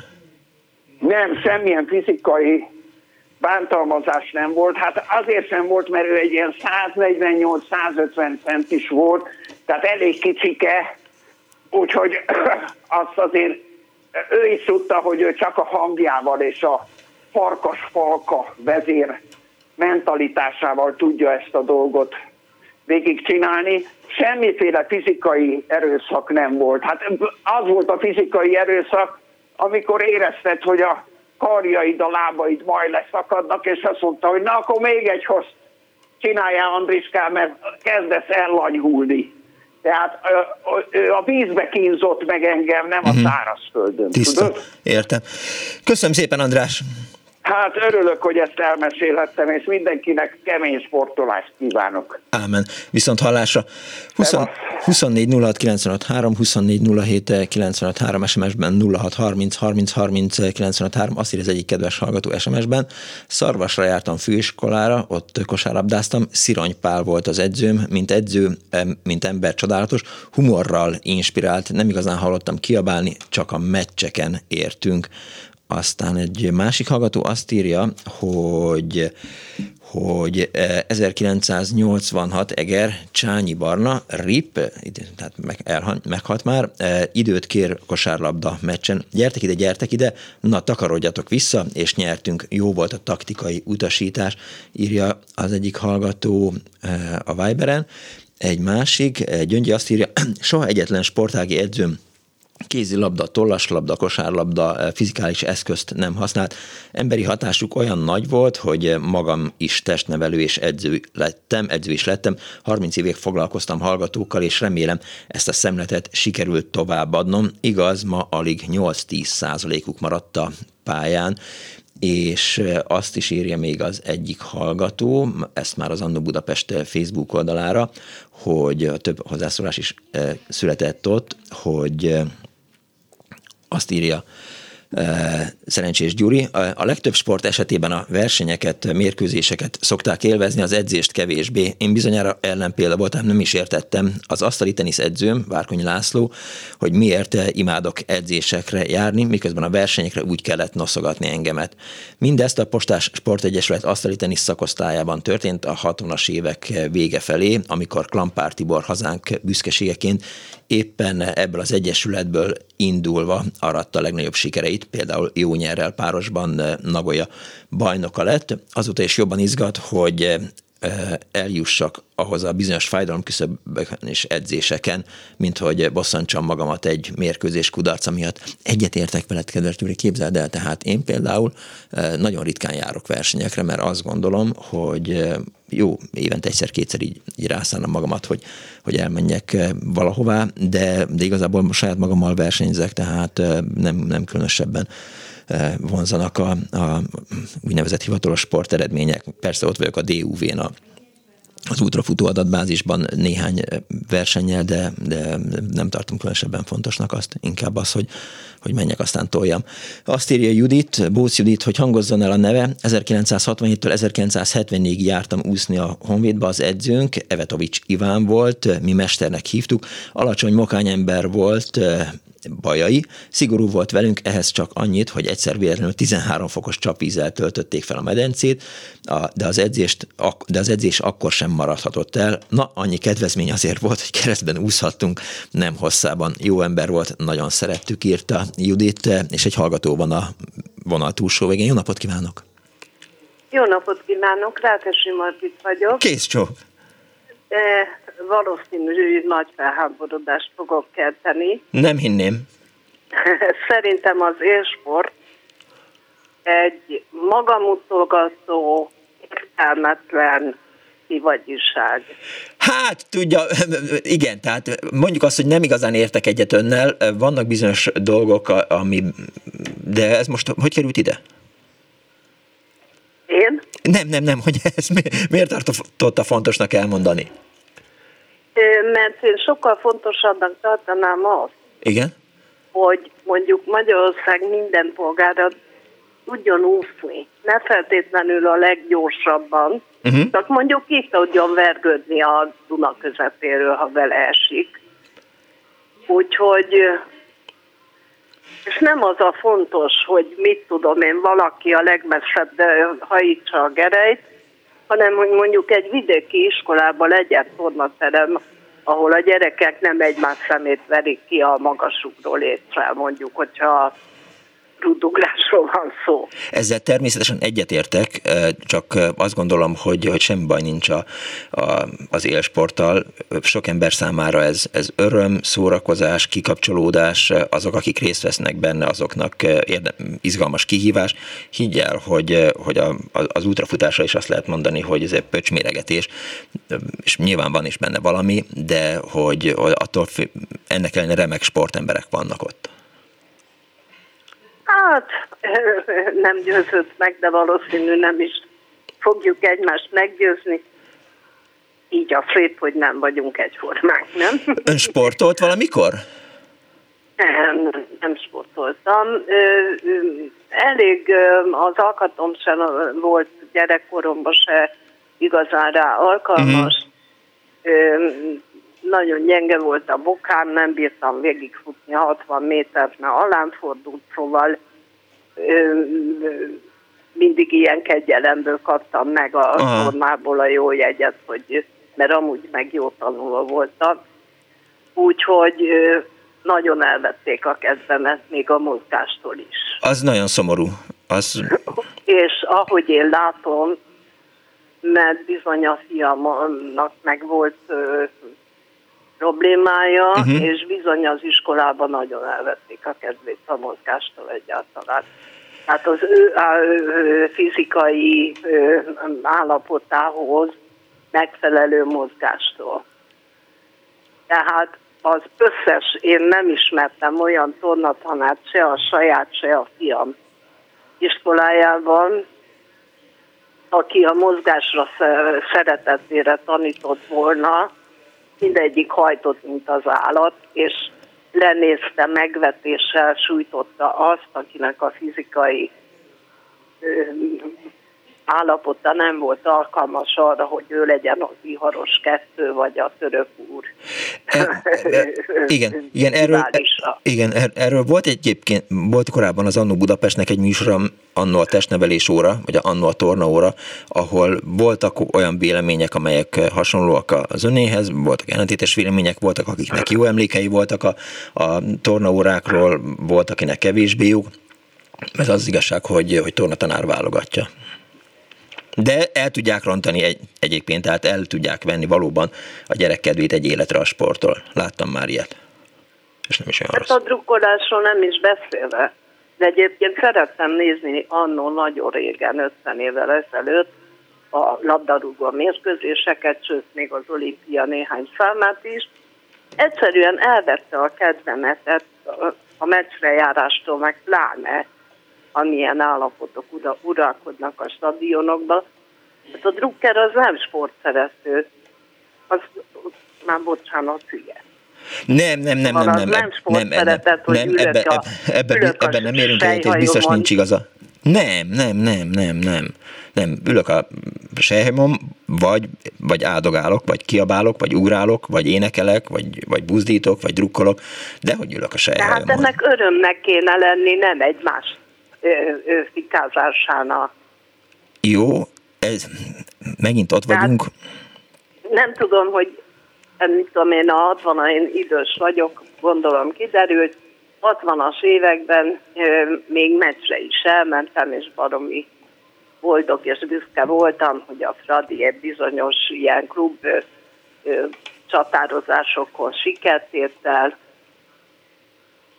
Nem, semmilyen fizikai bántalmazás nem volt. Hát azért sem volt, mert ő egy ilyen 148-150 centis volt, tehát elég kicsike, úgyhogy <clears throat> azt azért ő is tudta, hogy ő csak a hangjával és a farkas falka vezér mentalitásával tudja ezt a dolgot végigcsinálni. Semmiféle fizikai erőszak nem volt. Hát az volt a fizikai erőszak, amikor érezted, hogy a karjaid, a lábaid majd leszakadnak, és azt mondta, hogy na akkor még egy hoz csináljál Andriskám, mert kezdesz ellanyhulni. Tehát a vízbe kínzott meg engem, nem a mhm. szárazföldön. Tiszta. Tudod? Értem. Köszönöm szépen, András. Hát örülök, hogy ezt elmesélhettem, és mindenkinek kemény sportolást kívánok. Ámen. Viszont hallásra. 20, 24 06 95 3, 24 07 95 3, SMS-ben 06 30 30 30 95 3, azt írja az egyik kedves hallgató SMS-ben. Szarvasra jártam főiskolára, ott kosárlabdáztam, Szirony Pál volt az edzőm, mint edző, mint ember csodálatos, humorral inspirált, nem igazán hallottam kiabálni, csak a meccseken értünk. Aztán egy másik hallgató azt írja, hogy hogy 1986 eh, Eger Csányi Barna, RIP, tehát meg, elhan, meghalt már, eh, időt kér kosárlabda meccsen. Gyertek ide, gyertek ide, na takarodjatok vissza, és nyertünk. Jó volt a taktikai utasítás, írja az egyik hallgató eh, a Viberen. Egy másik, Gyöngyi azt írja, <clears throat> soha egyetlen sportági edzőm kézilabda, tollaslabda, kosárlabda, eh, fizikális eszközt nem használt. Emberi hatásuk olyan nagy volt, hogy magam is testnevelő és edző lettem, edző is lettem. 30 évig foglalkoztam hallgatókkal, és remélem ezt a szemletet sikerült továbbadnom. Igaz, ma alig 8-10 százalékuk maradt a pályán, és azt is írja még az egyik hallgató, ezt már az Annó Budapest Facebook oldalára, hogy több hozzászólás is született ott, hogy azt írja, Szerencsés Gyuri. A legtöbb sport esetében a versenyeket, mérkőzéseket szokták élvezni, az edzést kevésbé. Én bizonyára ellenpélda voltam, nem is értettem. Az asztali tenisz edzőm, Várkonyi László, hogy miért imádok edzésekre járni, miközben a versenyekre úgy kellett noszogatni engemet. Mindezt a Postás Sportegyesület asztali tenisz szakosztályában történt a 60-as évek vége felé, amikor Klampár Tibor hazánk büszkeségeként éppen ebből az egyesületből indulva aratta a legnagyobb sikereit, például jó nyerrel párosban eh, Nagoya bajnoka lett. Azóta is jobban izgat, hogy eh, eljussak ahhoz a bizonyos fájdalomküszöbökön és edzéseken, mint hogy bosszantsam magamat egy mérkőzés kudarca miatt. Egyet értek veled, kedves Gyuri, képzeld el, tehát én például nagyon ritkán járok versenyekre, mert azt gondolom, hogy jó, évente egyszer-kétszer így, így rászállom magamat, hogy, hogy elmenjek valahová, de, de igazából saját magammal versenyzek, tehát nem, nem különösebben vonzanak a, a úgynevezett hivatalos sporteredmények. Persze ott vagyok a DUV-n, a az útrafutó adatbázisban néhány versennyel, de, de nem tartom különösebben fontosnak azt, inkább az, hogy, hogy menjek, aztán toljam. Azt írja Judit, Bósz Judit, hogy hangozzon el a neve. 1967-től 1974-ig jártam úszni a Honvédba, az edzőnk, Evetovics Iván volt, mi mesternek hívtuk, alacsony mokányember volt, bajai. Szigorú volt velünk, ehhez csak annyit, hogy egyszer véletlenül 13 fokos csapvízzel töltötték fel a medencét, de az, edzést, de az edzés akkor sem maradhatott el. Na, annyi kedvezmény azért volt, hogy keresztben úszhattunk, nem hosszában. Jó ember volt, nagyon szerettük, írta Judit, és egy hallgató van a vonal túlsó végén. Jó napot kívánok! Jó napot kívánok, Rákesi Margit vagyok. Kész csó! Valószínű, nagy felháborodást fogok kelteni. Nem hinném. <laughs> Szerintem az élsport egy magamutolgató, értelmetlen kivagyiság. Hát, tudja, <laughs> igen, tehát mondjuk azt, hogy nem igazán értek egyet önnel, vannak bizonyos dolgok, ami, de ez most hogy került ide? Én? Nem, nem, nem, hogy ez miért tartotta fontosnak elmondani? Mert én sokkal fontosabbnak tartanám azt, Igen? hogy mondjuk Magyarország minden polgára tudjon úszni. Ne feltétlenül a leggyorsabban, uh-huh. csak mondjuk ki tudjon vergődni a Duna közepéről, ha vele esik. Úgyhogy, és nem az a fontos, hogy mit tudom én, valaki a legmesszebb hajítsa a gerejt, hanem hogy mondjuk egy vidéki iskolában legyen tornaterem, ahol a gyerekek nem egymás szemét verik ki a magasukról létre, mondjuk, hogyha rudugrásról van szó. Ezzel természetesen egyetértek, csak azt gondolom, hogy, hogy semmi baj nincs a, a, az élsporttal. Sok ember számára ez, ez öröm, szórakozás, kikapcsolódás, azok, akik részt vesznek benne, azoknak érdem, izgalmas kihívás. Higgy el, hogy, hogy a, az útrafutásra is azt lehet mondani, hogy ez egy pöcsméregetés, és nyilván van is benne valami, de hogy attól ennek ellenére remek sportemberek vannak ott. Hát <laughs> nem győzött meg, de valószínű nem is fogjuk egymást meggyőzni. Így a szép, hogy nem vagyunk egyformák, nem? <laughs> Ön sportolt valamikor? Nem, nem sportoltam. Elég az alkatom sem volt gyerekkoromban se igazán rá alkalmas. Uh-huh. Nagyon gyenge volt a bokám, nem bírtam végigfutni 60 métert, mert alám fordult, szóval mindig ilyen kegyelemből kaptam meg a formából a jó jegyet, hogy, mert amúgy meg jó tanuló voltam. Úgyhogy nagyon elvették a kezdemet, még a mozgástól is. Az nagyon szomorú. Az... És ahogy én látom, mert bizony a fiamnak meg volt problémája, uh-huh. és bizony az iskolában nagyon elvették a kedvét a mozgástól egyáltalán. Hát az ő, ő fizikai állapotához megfelelő mozgástól. Tehát az összes, én nem ismertem olyan tornatanát, se a saját, se a fiam, iskolájában, aki a mozgásra szeretetére tanított volna, mindegyik hajtott, mint az állat, és lenézte, megvetéssel sújtotta azt, akinek a fizikai állapota nem volt alkalmas arra, hogy ő legyen az viharos kettő, vagy a török úr. E, e, igen, <laughs> igen, erről, igen, er, erről volt egyébként, volt korábban az Annó Budapestnek egy műsora, annó a testnevelés óra, vagy annó a torna óra, ahol voltak olyan vélemények, amelyek hasonlóak az önéhez, voltak ellentétes vélemények, voltak akiknek jó emlékei voltak a, a tornaórákról, volt akinek kevésbé jó. Ez az igazság, hogy, hogy tornatanár válogatja. De el tudják rontani egy, egyébként, tehát el tudják venni valóban a gyerek kedvét egy életre a sporttól. Láttam már ilyet. És nem is olyan hát rossz. a drukkolásról nem is beszélve. De egyébként szerettem nézni annó nagyon régen, 50 évvel ezelőtt, a labdarúgó mérkőzéseket, sőt még az olimpia néhány számát is. Egyszerűen elvette a kedvemet a meccsre járástól, meg pláne amilyen állapotok ura, uralkodnak a stadionokban. Hát a drukker az nem sportszerető, az már bocsánat, hülye. Nem, nem, nem, szóval nem, nem, nem, nem, szeretett, nem, nem ebbe, a, ebbe, ebbe, ebben nem érünk egyet, és biztos nincs igaza. Nem, nem, nem, nem, nem. Nem, ülök a sejhemom, vagy, vagy áldogálok, vagy kiabálok, vagy ugrálok, vagy énekelek, vagy, vagy buzdítok, vagy drukkolok, de hogy ülök a hát sejhemon. Tehát ennek örömnek kéne lenni, nem egymás fikázásának. Jó, ez, megint ott Tehát vagyunk. Nem tudom, hogy nem tudom én a 60 én idős vagyok, gondolom kiderült, 60-as években még meccsre is elmentem, és baromi boldog és büszke voltam, hogy a Fradi egy bizonyos ilyen klub ö, ö, csatározásokon sikert ért el.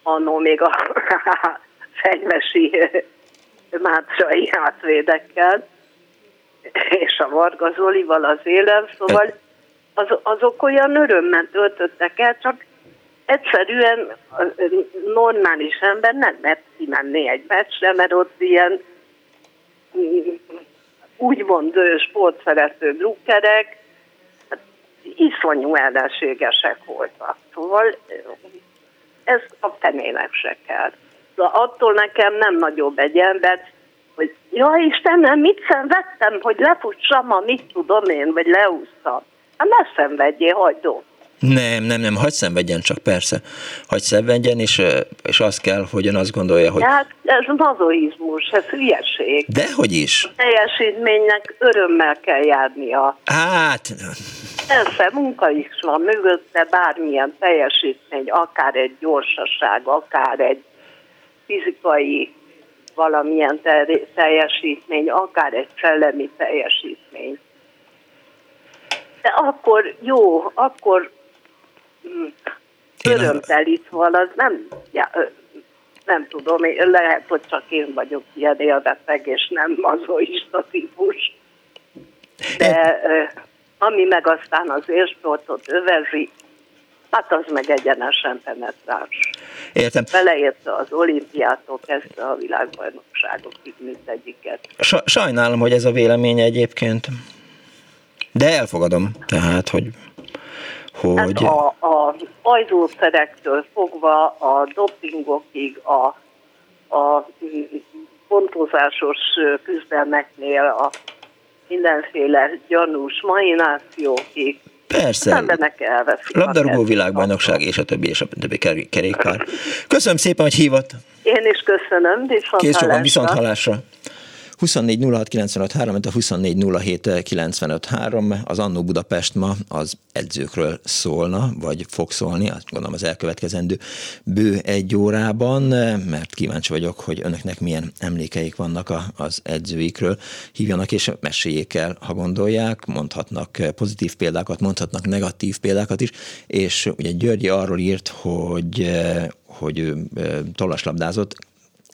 Annó még a <laughs> fenyvesi <laughs> mátrai átvédekkel, és a Varga Zolival az élem, szóval az, azok olyan örömmel töltöttek el, csak egyszerűen normális ember nem mert kimenni egy meccsre, mert ott ilyen úgymond sportszerető drukkerek, hát iszonyú ellenségesek voltak. Szóval ez a fenének se kell. Szóval attól nekem nem nagyobb egy ember, hogy ja Istenem, mit szenvedtem, hogy lefussam a mit tudom én, vagy leúsztam. Hát ne szenvedjél, hagyd nem, nem, nem, hagyd szenvedjen csak, persze. Hagyd szenvedjen, és, és az kell, hogy ön azt gondolja, hogy... Hát ez mazoizmus, ez hülyeség. Dehogy is. A teljesítménynek örömmel kell járnia. Hát... Persze, munka is van mögötte, bármilyen teljesítmény, akár egy gyorsaság, akár egy fizikai valamilyen teljesítmény, akár egy szellemi teljesítmény. De akkor jó, akkor mm, örömtelit van, az nem, ja, nem tudom, lehet, hogy csak én vagyok ilyen élveteg, és nem mazoista típus. De ami meg aztán az élsportot övezi, Hát az meg egyenesen penetráns. Értem. Beleérte az olimpiától kezdve a világbajnokságokig mindegyiket. Sajnálom, hogy ez a vélemény egyébként. De elfogadom, tehát, hogy hogy... Hát a, a ajzószerektől fogva a dopingokig, a, a pontozásos küzdelmeknél, a mindenféle gyanús mainációkig, Persze. embernek elveszik. Labdarúgó világbajnokság és a többi és a többi kerékpár. Köszönöm szépen, hogy hívott. Én is köszönöm, viszont Kész viszont hallásra. 24 06 95 3, a 24 07 95 3, az Annó Budapest ma az edzőkről szólna, vagy fog szólni, azt gondolom az elkövetkezendő bő egy órában, mert kíváncsi vagyok, hogy önöknek milyen emlékeik vannak az edzőikről. Hívjanak és meséljék el, ha gondolják, mondhatnak pozitív példákat, mondhatnak negatív példákat is, és ugye Györgyi arról írt, hogy hogy ő tollaslabdázott,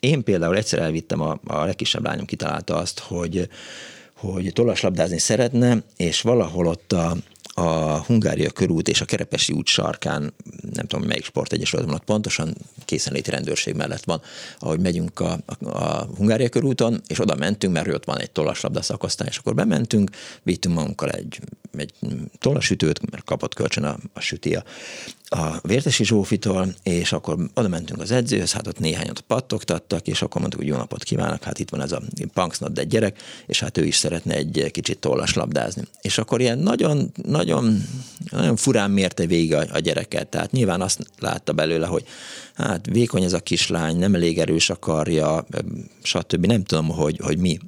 én például egyszer elvittem, a, a legkisebb lányom kitalálta azt, hogy, hogy tollaslabdázni szeretne, és valahol ott a, a Hungária körút és a Kerepesi út sarkán, nem tudom, melyik sportegyesület ott pontosan, készenléti rendőrség mellett van, ahogy megyünk a, a, a Hungária körúton, és oda mentünk, mert ott van egy tollaslabda szakosztály, és akkor bementünk, vittünk magunkkal egy, egy tollasütőt, mert kapott kölcsön a, a süti a, a Vértesi Zsófitól, és akkor oda mentünk az edzőhöz, hát ott néhányat pattogtattak, és akkor mondtuk, hogy jó napot kívánok, hát itt van ez a punksnod egy gyerek, és hát ő is szeretne egy kicsit tollas labdázni. És akkor ilyen nagyon, nagyon, nagyon furán mérte végig a, a gyereket, tehát nyilván azt látta belőle, hogy hát vékony ez a kislány, nem elég erős a karja, stb. Nem tudom, hogy, hogy mi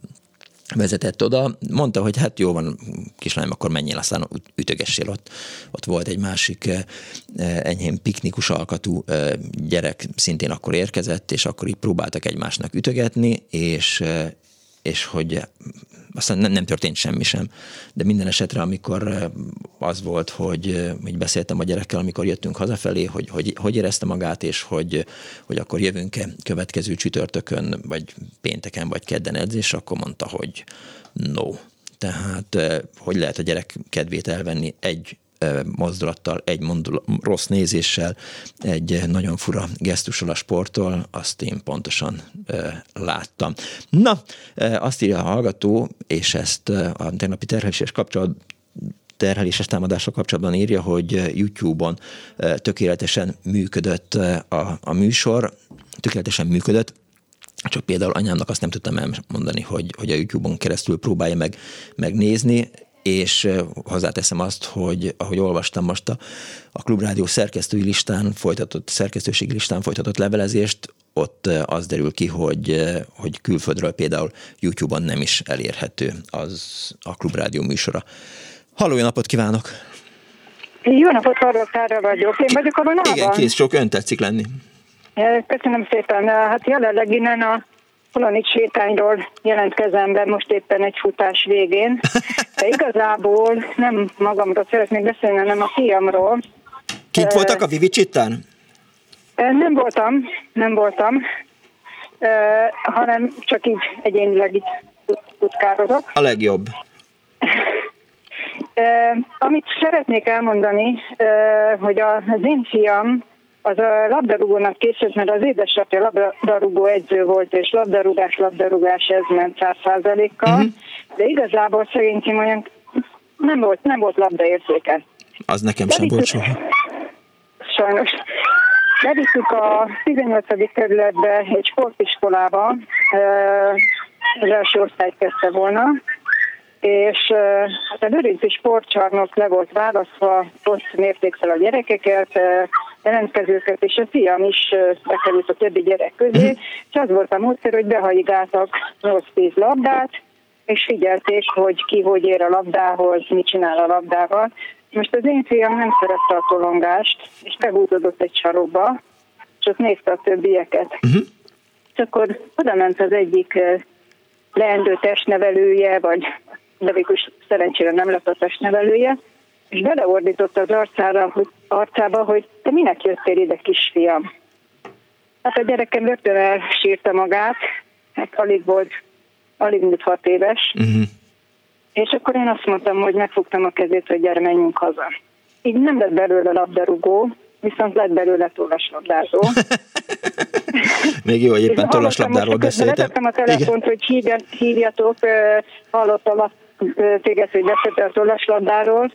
vezetett oda, mondta, hogy hát jó van, kislányom, akkor menjél, aztán ütögessél ott. Ott volt egy másik enyhén piknikus alkatú gyerek, szintén akkor érkezett, és akkor így próbáltak egymásnak ütögetni, és, és hogy aztán nem, nem történt semmi sem. De minden esetre, amikor az volt, hogy, hogy beszéltem a gyerekkel, amikor jöttünk hazafelé, hogy hogy, hogy érezte magát, és hogy, hogy akkor jövünk-e következő csütörtökön, vagy pénteken, vagy kedden edzés, akkor mondta, hogy no. Tehát eh, hogy lehet a gyerek kedvét elvenni egy mozdulattal, egy mondul, rossz nézéssel, egy nagyon fura gesztussal a sporttól, azt én pontosan láttam. Na, azt írja a hallgató, és ezt a tegnapi terheléses kapcsolat terheléses támadással kapcsolatban írja, hogy YouTube-on tökéletesen működött a, a műsor, tökéletesen működött, csak például anyámnak azt nem tudtam elmondani, hogy, hogy a YouTube-on keresztül próbálja meg megnézni, és hozzáteszem azt, hogy ahogy olvastam most a, a Klubrádió szerkesztői listán folytatott, szerkesztőségi listán folytatott levelezést, ott az derül ki, hogy, hogy külföldről például YouTube-on nem is elérhető az a Klubrádió műsora. Halló, jó napot kívánok! Jó napot, Harlókára vagyok. Én vagyok a vonalban. Igen, kész, sok ön tetszik lenni. Köszönöm szépen. Hát jelenleg innen a Polonics sétányról jelentkezem be most éppen egy futás végén, de igazából nem magamról szeretnék beszélni, hanem a fiamról. Kint voltak a Vivicsittán? Nem voltam, nem voltam, hanem csak így egyénileg itt tutkározok. A legjobb. Amit szeretnék elmondani, hogy az én fiam az a labdarúgónak készült, mert az édesapja labdarúgó edző volt, és labdarúgás, labdarúgás, ez ment száz százalékkal, uh-huh. de igazából szerintem olyan nem volt, nem volt labdaérzéke. Az nekem sem volt soha. Sajnos. Bevittük a 18. kerületbe egy sportiskolába, az első osztályt kezdte volna, és hát a Lőrinci sportcsarnok le volt választva, rossz mértékszel a gyerekeket, jelentkezőket, és a fiam is bekerült a többi gyerek közé, mhm. és az volt a módszer, hogy behajigáltak 8-10 labdát, és figyelték, hogy ki hogy ér a labdához, mit csinál a labdával. Most az én fiam nem szerette a tolongást, és megúzódott egy sarokba, és ott nézte a többieket. Uh-huh. És akkor oda ment az egyik leendő testnevelője, vagy de végül szerencsére nem lett a testnevelője, és beleordította az arcára, hogy, arcába, hogy te minek jöttél ide, kisfiam? Hát a gyerekem rögtön elsírta magát, hát alig volt, alig mint hat éves, uh-huh. és akkor én azt mondtam, hogy megfogtam a kezét, hogy gyere, menjünk haza. Így nem lett belőle labdarúgó, viszont lett belőle tollaslabdázó. <laughs> Még jó, hogy éppen tollaslabdáról beszéltem. Letettem a telefont, Igen. hogy hívjatok, hallottam azt téged, hogy beszéltél a tollaslabdáról,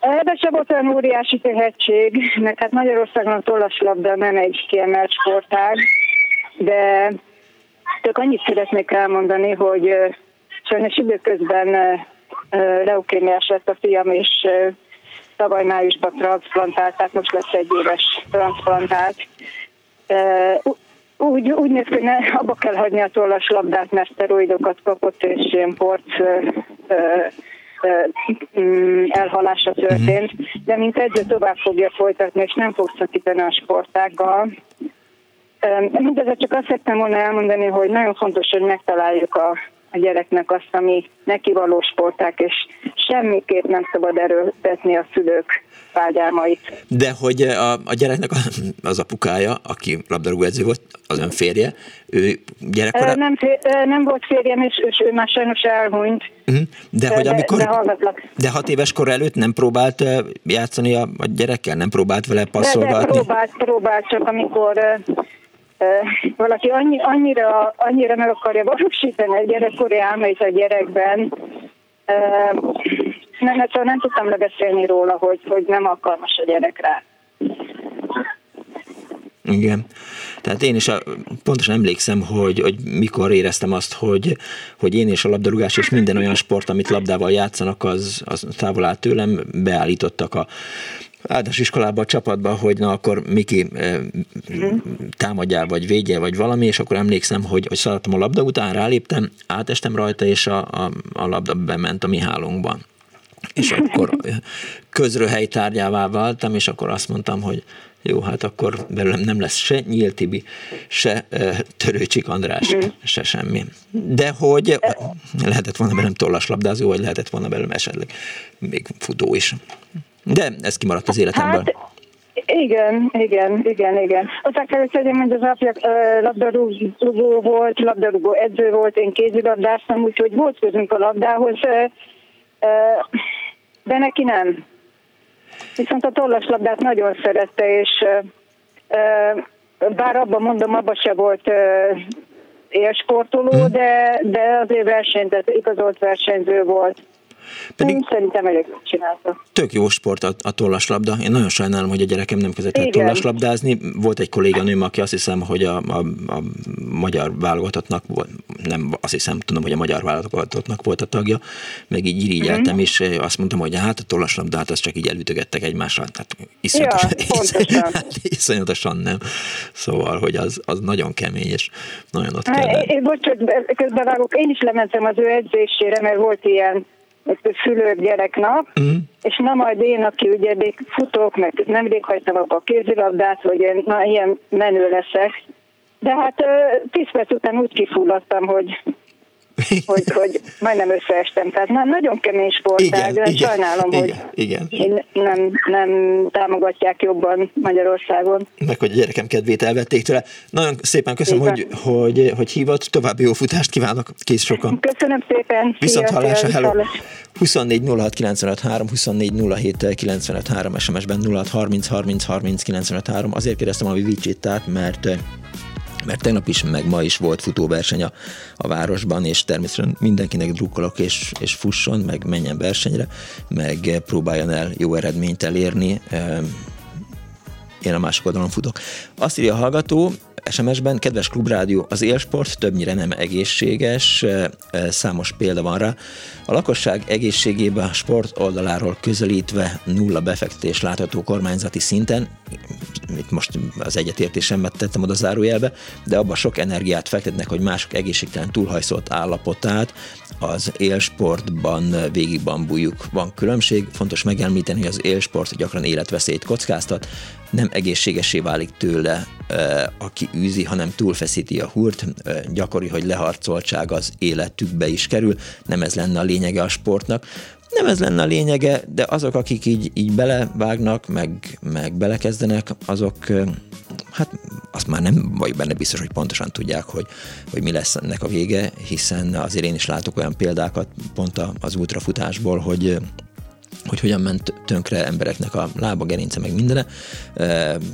Ebben sem volt olyan óriási tehetség, mert hát Magyarországon a tollaslabda nem egy kiemelt sportág, de csak annyit szeretnék elmondani, hogy sajnos időközben leukémiás lett a fiam, és tavaly májusban transzplantálták, most lesz egy éves transzplantált. Úgy, úgy néz ki, hogy ne, abba kell hagyni a tollaslabdát, mert szteroidokat kapott, és ilyen porc Mm, elhalása történt, de mint edző tovább fogja folytatni, és nem fog szakítani a sportággal. Mindezzel csak azt szerettem volna elmondani, hogy nagyon fontos, hogy megtaláljuk a, a gyereknek azt, ami neki való sporták, és semmiképp nem szabad erőltetni a szülők vágyálmait. De hogy a, a gyereknek az apukája, aki labdarúgó edző volt, az ön férje, ő gyerekkora... Nem, nem volt férjem, és, és ő már sajnos elhunyt. Uh-huh. De, hogy amikor... De, de, de hat éves kor előtt nem próbált játszani a, a gyerekkel? Nem próbált vele passzolgatni? De, de próbált, próbált, csak amikor valaki annyi, annyira, annyira meg akarja valósítani a gyerekkori álmait a gyerekben, nem, nem, nem tudtam lebeszélni róla, hogy, hogy nem alkalmas a gyerek rá. Igen. Tehát én is a, pontosan emlékszem, hogy, hogy mikor éreztem azt, hogy, hogy én és a labdarúgás és minden olyan sport, amit labdával játszanak, az, az távol áll tőlem, beállítottak a általános iskolába, a csapatba, hogy na akkor Miki támadjál, vagy védjél, vagy valami, és akkor emlékszem, hogy, hogy szaladtam a labda után, ráléptem, átestem rajta, és a, a, a labda bement a mi hálónkban. És akkor közröhely tárgyává váltam, és akkor azt mondtam, hogy jó, hát akkor belőlem nem lesz se Nyíl Tibi, se Törőcsik András, mm. se semmi. De hogy lehetett volna belőlem tollaslabdázó, vagy lehetett volna belőlem esetleg még futó is. De ez kimaradt az életemből. Hát, igen, igen, igen, igen. Aztán kell, hogy hogy az apja labdarúgó volt, labdarúgó edző volt, én kézilabdáztam, úgyhogy volt közünk a labdához, de neki nem. Viszont a tollaslabdát nagyon szerette, és bár abban mondom, abban se volt élsportoló, hmm. de, de azért versenyt, igazolt versenyző volt. Pedig szerintem elég csinálta. Tök jó sport a, a tollaslabda. Én nagyon sajnálom, hogy a gyerekem nem kezdett el tollaslabdázni. Volt egy kolléganőm, aki azt hiszem, hogy a, a, a magyar válogatottnak, nem azt hiszem, tudom, hogy a magyar válogatottnak volt a tagja, meg így irigyeltem, mm-hmm. és azt mondtam, hogy hát a tollaslabdát azt csak így elütögettek egymásra. Tehát iszonyatosan, ja, <laughs> iszonyatosan nem. Szóval, hogy az, az nagyon kemény, és nagyon ott kell. Én, bocsánat, közbevágok, én is lementem az ő edzésére, mert volt ilyen szülők gyereknap, mm. és na majd én, aki ugye még futok, meg nemrég hagytam a kézilabdát, hogy én na, ilyen menő leszek, de hát tíz perc után úgy kifulladtam, hogy <laughs> hogy, hogy majdnem összeestem. Tehát na, nagyon kemény sportág, de igen, sajnálom, igen, hogy igen. Én nem, nem támogatják jobban Magyarországon. Meg hogy a gyerekem kedvét elvették tőle. Nagyon szépen köszönöm, hogy, hogy, hogy hívott. További jó futást kívánok. Kész sokan. Köszönöm szépen. Viszont hallásra, hello. 24 06 95 3, 24 07 95 3, SMS-ben 06 30 30 30 95 3. Azért kérdeztem a Vivicsittát, mert mert tegnap is, meg ma is volt futóverseny a, a városban, és természetesen mindenkinek drukkolok, és, és fusson, meg menjen versenyre, meg próbáljon el jó eredményt elérni. Én a másik oldalon futok. Azt írja a hallgató, SMS-ben, kedves klubrádió, az élsport többnyire nem egészséges, számos példa van rá. A lakosság egészségébe a sport oldaláról közelítve nulla befektetés látható kormányzati szinten, itt most az egyetértésemet tettem oda zárójelbe, de abban sok energiát fektetnek, hogy mások egészségtelen túlhajszolt állapotát az élsportban végig bambuljuk. Van különbség, fontos megemlíteni, hogy az élsport gyakran életveszélyt kockáztat, nem egészségesé válik tőle, aki űzi, hanem túlfeszíti a húrt, gyakori, hogy leharcoltság az életükbe is kerül, nem ez lenne a lényege a sportnak. Nem ez lenne a lényege, de azok, akik így, így belevágnak, meg, meg belekezdenek, azok hát azt már nem vagy benne biztos, hogy pontosan tudják, hogy, hogy mi lesz ennek a vége, hiszen azért én is látok olyan példákat pont az ultrafutásból, hogy hogy hogyan ment tönkre embereknek a lába, gerince, meg mindene,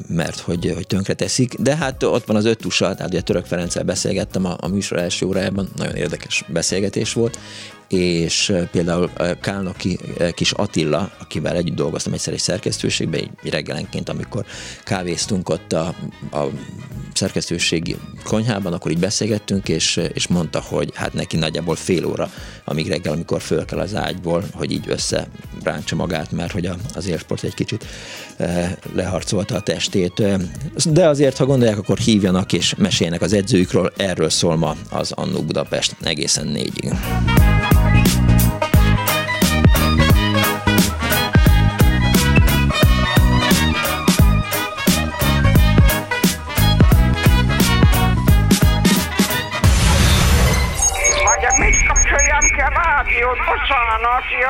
mert hogy, hogy tönkre teszik. De hát ott van az öt tusa, tehát ugye Török Ferenccel beszélgettem a, a műsor első órájában, nagyon érdekes beszélgetés volt, és például Kálnoki kis Attila, akivel együtt dolgoztam egyszer egy szerkesztőségben, egy reggelenként, amikor kávéztunk ott a, a szerkesztőségi konyhában, akkor így beszélgettünk, és, és mondta, hogy hát neki nagyjából fél óra, amíg reggel, amikor föl kell az ágyból, hogy így összeráncsa magát, mert hogy az élsport egy kicsit leharcolta a testét. De azért, ha gondolják, akkor hívjanak és meséljenek az edzőjükről, erről szól ma az Annó Budapest egészen négyig.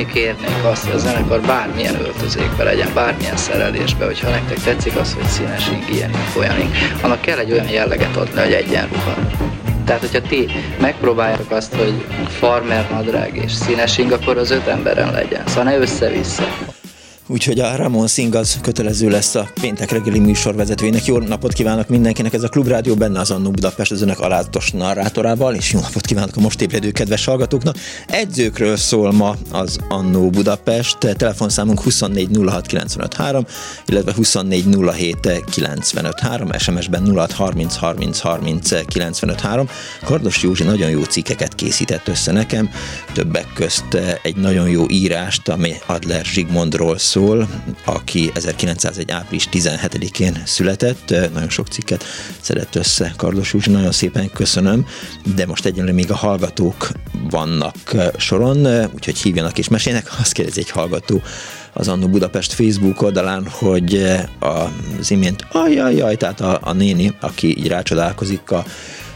Mi kérnénk azt, hogy a zenekar bármilyen öltözékbe legyen, bármilyen szerelésbe, hogyha nektek tetszik az, hogy színesing, ilyen, olyanik, annak kell egy olyan jelleget adni, hogy egyenruha. Tehát, hogyha ti megpróbáljátok azt, hogy farmer nadrág és színesing, akkor az öt emberen legyen. Szóval ne össze-vissza. Úgyhogy a Ramon Singh az kötelező lesz a péntek reggeli műsorvezetőjének. Jó napot kívánok mindenkinek, ez a Klubrádió benne az Annó Budapest az önök alázatos narrátorával, és jó napot kívánok a most ébredő kedves hallgatóknak. Egyzőkről szól ma az Annó Budapest, telefonszámunk 2406953, illetve 2407953, SMS-ben 0630303953. Kardos Józsi nagyon jó cikkeket készített össze nekem, többek közt egy nagyon jó írást, ami Adler Zsigmondról szól, szól, aki 1901. április 17-én született, nagyon sok cikket szedett össze Kardos Józsi, nagyon szépen köszönöm, de most egyenlően még a hallgatók vannak soron, úgyhogy hívjanak és mesélnek, <laughs> azt kérdezi egy hallgató, az Annó Budapest Facebook oldalán, hogy az imént ajajaj, tehát a, a néni, aki így rácsodálkozik a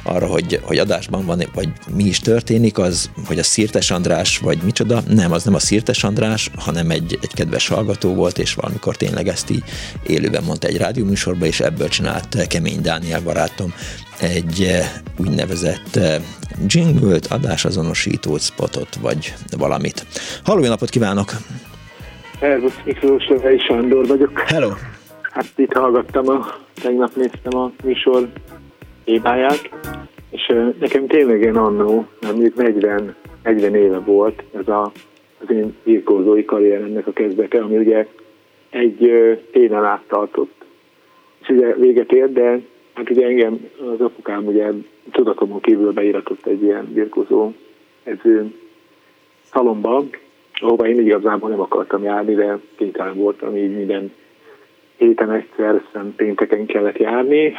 arra, hogy, hogy adásban van, vagy mi is történik, az, hogy a Szirtes András, vagy micsoda, nem, az nem a Szirtes András, hanem egy, egy kedves hallgató volt, és valamikor tényleg ezt így élőben mondta egy rádióműsorban, és ebből csinált Kemény Dániel barátom egy eh, úgynevezett eh, jingle-t, adásazonosítót, spotot, vagy valamit. Halló, napot kívánok! Szervusz, Miklós Lövei Sándor vagyok. Hello! Hát itt hallgattam, a, tegnap néztem a műsor hibáját, és nekem tényleg én annó, mondjuk 40, 40 éve volt ez a, az én írkózói karrieremnek a kezdete, ami ugye egy télen áttartott. És ugye véget ért, de hát ugye engem az apukám ugye tudatomon kívül beíratott egy ilyen birkózó edző szalomba, ahova én igazából nem akartam járni, de kénytelen voltam így minden héten egyszer, szem pénteken kellett járni,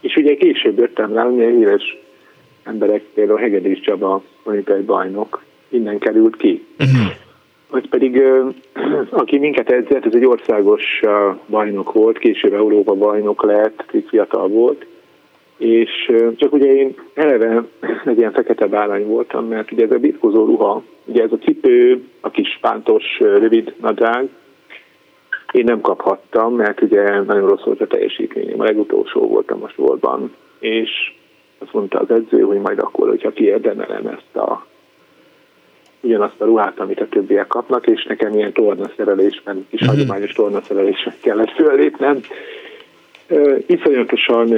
és ugye később jöttem rá, hogy éves emberek, például Hegedűs Csaba, olimpiai bajnok, innen került ki. Uh-huh. Vagy pedig, <clears throat> aki minket edzett, ez egy országos bajnok volt, később Európa bajnok lett, így fiatal volt, és csak ugye én eleve <clears throat> egy ilyen fekete bárány voltam, mert ugye ez a bitkozó ruha, ugye ez a cipő, a kis pántos rövid nadrág, én nem kaphattam, mert ugye nagyon rossz volt a teljesítményem. A legutolsó voltam a sorban, és azt mondta az edző, hogy majd akkor, hogyha kiérdemelem ezt a ugyanazt a ruhát, amit a többiek kapnak, és nekem ilyen tornaszerelésben, kis uh-huh. hagyományos tornaszerelésben kellett föllépnem. Iszonyatosan,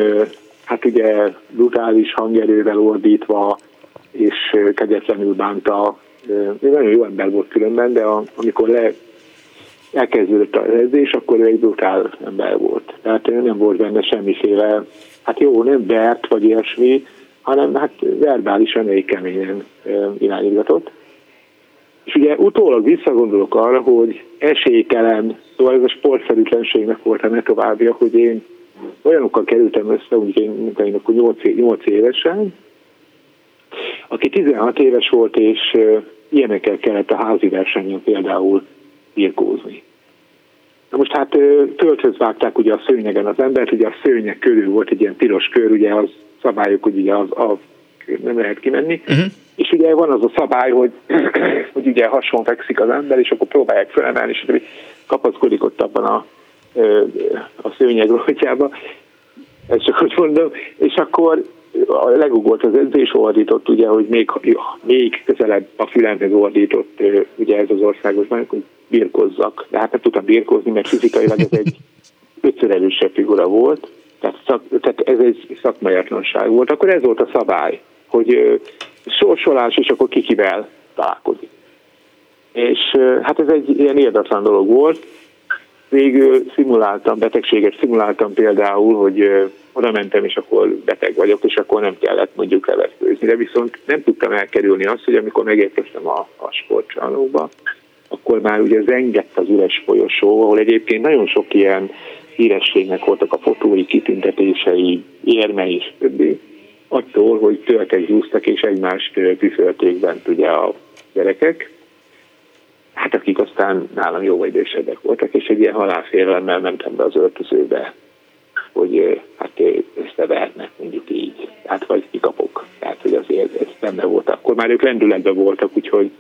hát ugye brutális hangerővel ordítva, és kegyetlenül bánta. Uh, nagyon jó ember volt különben, de a, amikor le elkezdődött az edzés, akkor ő egy brutál ember volt. Tehát nem volt benne semmiféle, hát jó, nem vert vagy ilyesmi, hanem hát verbálisan elég keményen irányítgatott. És ugye utólag visszagondolok arra, hogy esélytelen, szóval ez a sportszerűtlenségnek volt a ne továbbja, hogy én olyanokkal kerültem össze, úgy én, mint én akkor 8, 8 évesen, aki 16 éves volt, és ilyenekkel kellett a házi versenyen például birkózni. Na most hát tölthöz vágták ugye a szőnyegen az embert, ugye a szőnyeg körül volt egy ilyen piros kör, ugye az szabályok, hogy ugye az, az nem lehet kimenni, uh-huh. és ugye van az a szabály, hogy, <clears throat> hogy ugye hason fekszik az ember, és akkor próbálják felemelni, és kapaszkodik ott abban a, a szőnyeg rojtjába. ezt csak úgy mondom, és akkor a legugolt az edzés ordított, ugye, hogy még, még közelebb a fülemhez ordított ugye ez az országos hogy birkozzak. De hát nem tudtam birkozni, mert fizikailag ez egy <laughs> ötször erősebb figura volt, tehát, szak, tehát ez egy szakmaiatlanság volt. Akkor ez volt a szabály, hogy sorsolás, és akkor kikivel találkozik. És hát ez egy ilyen érdatlan dolog volt. Végül szimuláltam, betegséget szimuláltam például, hogy oda mentem, és akkor beteg vagyok, és akkor nem kellett mondjuk levetkőzni. De viszont nem tudtam elkerülni azt, hogy amikor megérkeztem a, a sportcsarnokba, akkor már ugye zengett az üres folyosó, ahol egyébként nagyon sok ilyen hírességnek voltak a fotói, kitüntetései, érme és többi, attól, hogy töltek zúztak és egymást püfölték bent ugye a gyerekek, hát akik aztán nálam jó idősebbek voltak, és egy ilyen halálfélelemmel mentem be az öltözőbe, hogy hát összevernek, mondjuk így, hát vagy kikapok, tehát hogy azért ez benne volt. Akkor már ők lendületben voltak, úgyhogy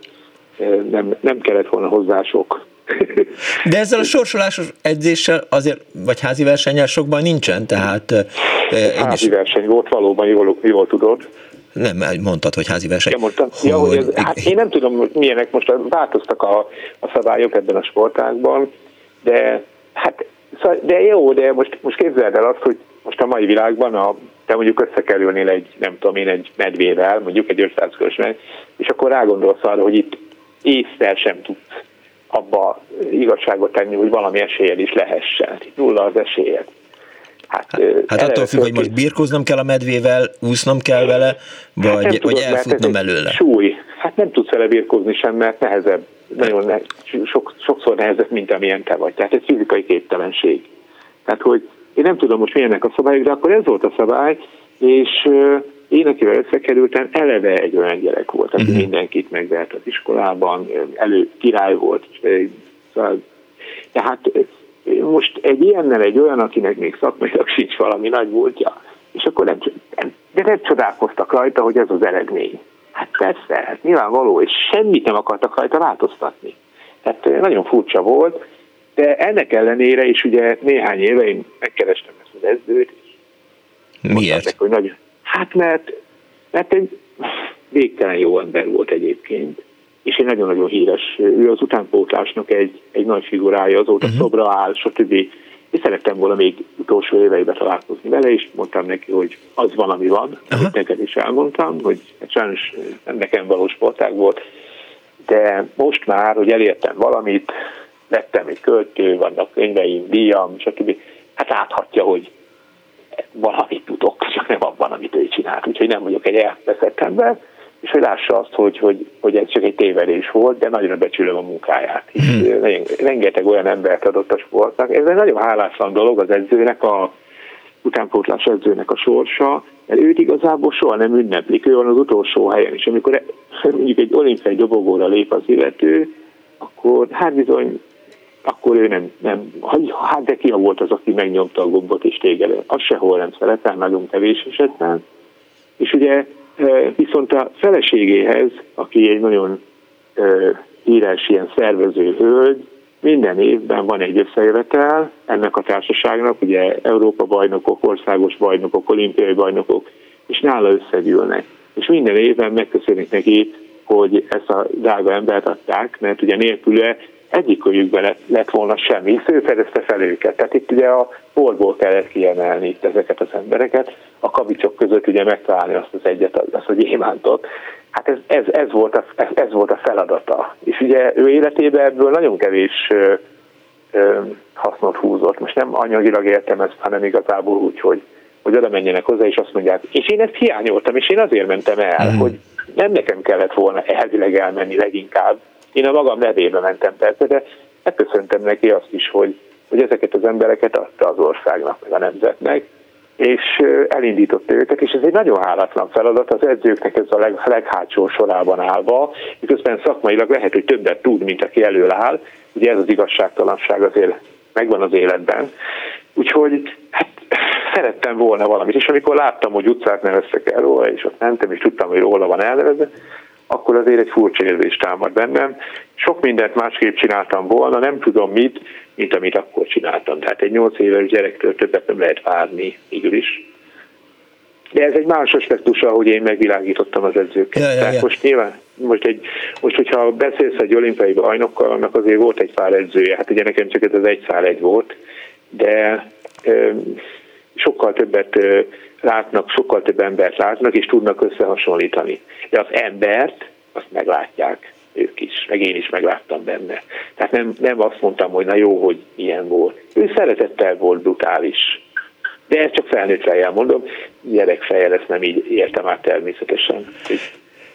nem, nem kellett volna hozzá sok. <laughs> De ezzel a sorsolásos edzéssel azért, vagy házi versennyel sokban nincsen, tehát... Házi is... verseny volt, valóban jól, jól tudod. Nem, mondtad, hogy házi verseny. Ja, mondtam, hogy... ja, hogy ez, hát én nem tudom, milyenek most változtak a, a szabályok ebben a sportágban, de hát de jó, de most, most képzeld el azt, hogy most a mai világban a, te mondjuk összekerülnél egy, nem tudom én, egy medvével, mondjuk egy 500 körös és akkor rágondolsz arra, hogy itt észre sem tudsz abba igazságot tenni, hogy valami esélyed is lehessen. Nulla az esélyed. Hát, hát, hát attól függ, hogy most birkóznom kell a medvével, úsznom kell vele, vagy, hát vagy elfutnom előle. Súly. Hát nem tudsz vele birkózni sem, mert nehezebb, nagyon ne, sok, sokszor nehezebb, mint amilyen te vagy. Tehát ez fizikai képtelenség. Tehát, hogy én nem tudom most milyennek a szabályok, de akkor ez volt a szabály, és én, akivel összekerültem, eleve egy olyan gyerek volt, aki uh-huh. mindenkit megvert az iskolában, elő király volt. Szóval, tehát most egy ilyennel egy olyan, akinek még szakmailag sincs valami nagy múltja, és akkor nem, nem, de nem csodálkoztak rajta, hogy ez az eredmény. Hát persze, hát nyilvánvaló, és semmit nem akartak rajta változtatni. Tehát nagyon furcsa volt, de ennek ellenére is ugye néhány éve én megkerestem ezt az edzőt. Miért? Neki, hogy nagyon, Hát mert, mert egy végtelen jó ember volt egyébként, és egy nagyon-nagyon híres, ő az utánpótlásnak egy, egy nagy figurája, azóta uh-huh. szobra áll, stb. És szerettem volna még utolsó éveiben találkozni vele, és mondtam neki, hogy az van, ami van, uh-huh. amit neked is elmondtam, hogy hát sajnos nem nekem való sportág volt, de most már, hogy elértem valamit, lettem egy költő, vannak könyveim, díjam, stb. Hát láthatja, hogy valamit tudok, csak nem abban, amit ő csinált. Úgyhogy nem vagyok egy elveszett ember, és hogy lássa azt, hogy, hogy, hogy ez csak egy tévedés volt, de nagyra becsülöm a munkáját. Hmm. Rengeteg olyan embert adott a sportnak. Ez egy nagyon háláslan dolog az edzőnek, a utánpótlás edzőnek a sorsa, mert őt igazából soha nem ünneplik, ő van az utolsó helyen, és amikor <laughs> mondjuk egy olimpiai dobogóra lép az illető, akkor hát bizony akkor ő nem, nem, hát de ki volt az, aki megnyomta a gombot és téged. Az sehol nem szeretem, nagyon kevés esetben. És ugye e, viszont a feleségéhez, aki egy nagyon e, híres ilyen szervező hölgy, minden évben van egy összejövetel ennek a társaságnak, ugye Európa bajnokok, országos bajnokok, olimpiai bajnokok, és nála összegyűlnek. És minden évben megköszönik neki, hogy ezt a drága embert adták, mert ugye nélküle egyikőjükben lett, lett volna semmi, hisz ő fedezte fel őket. Tehát itt ugye a porból kellett kiemelni itt ezeket az embereket, a kavicsok között ugye megtalálni azt az egyet, azt a gyémántot. Hát ez, ez, ez, volt a, ez, ez volt a feladata. És ugye ő életében ebből nagyon kevés ö, ö, hasznot húzott. Most nem anyagilag értem ezt, hanem igazából úgy, hogy, hogy oda menjenek hozzá, és azt mondják, és én ezt hiányoltam, és én azért mentem el, mm. hogy nem nekem kellett volna elvileg elmenni leginkább, én a magam nevébe mentem persze, de megköszöntem neki azt is, hogy, hogy ezeket az embereket adta az országnak, meg a nemzetnek, és elindította őket, és ez egy nagyon hálatlan feladat az edzőknek ez a leg, leghátsó sorában állva, miközben szakmailag lehet, hogy többet tud, mint aki elől áll, ugye ez az igazságtalanság azért megvan az életben. Úgyhogy hát szerettem volna valamit, és amikor láttam, hogy utcát neveztek el róla, és ott mentem, és tudtam, hogy róla van elnevezve, akkor azért egy furcsa érzés támad bennem. Sok mindent másképp csináltam volna, nem tudom mit, mint amit akkor csináltam. Tehát egy 8 éves gyerektől többet nem lehet várni, igaz is. De ez egy más aspektusa, hogy én megvilágítottam az edzőket. Ja, ja, Tehát ja. most nyilván, most, egy, most hogyha beszélsz egy olimpiai bajnokkal, annak azért volt egy pár edzője. Hát ugye nekem csak ez az egy szál egy volt, de ö, sokkal többet ö, látnak, sokkal több embert látnak, és tudnak összehasonlítani. De az embert, azt meglátják ők is, meg én is megláttam benne. Tehát nem, nem azt mondtam, hogy na jó, hogy ilyen volt. Ő szeretettel volt brutális. De ezt csak felnőtt fejjel mondom, gyerek fejjel ezt nem így értem át természetesen.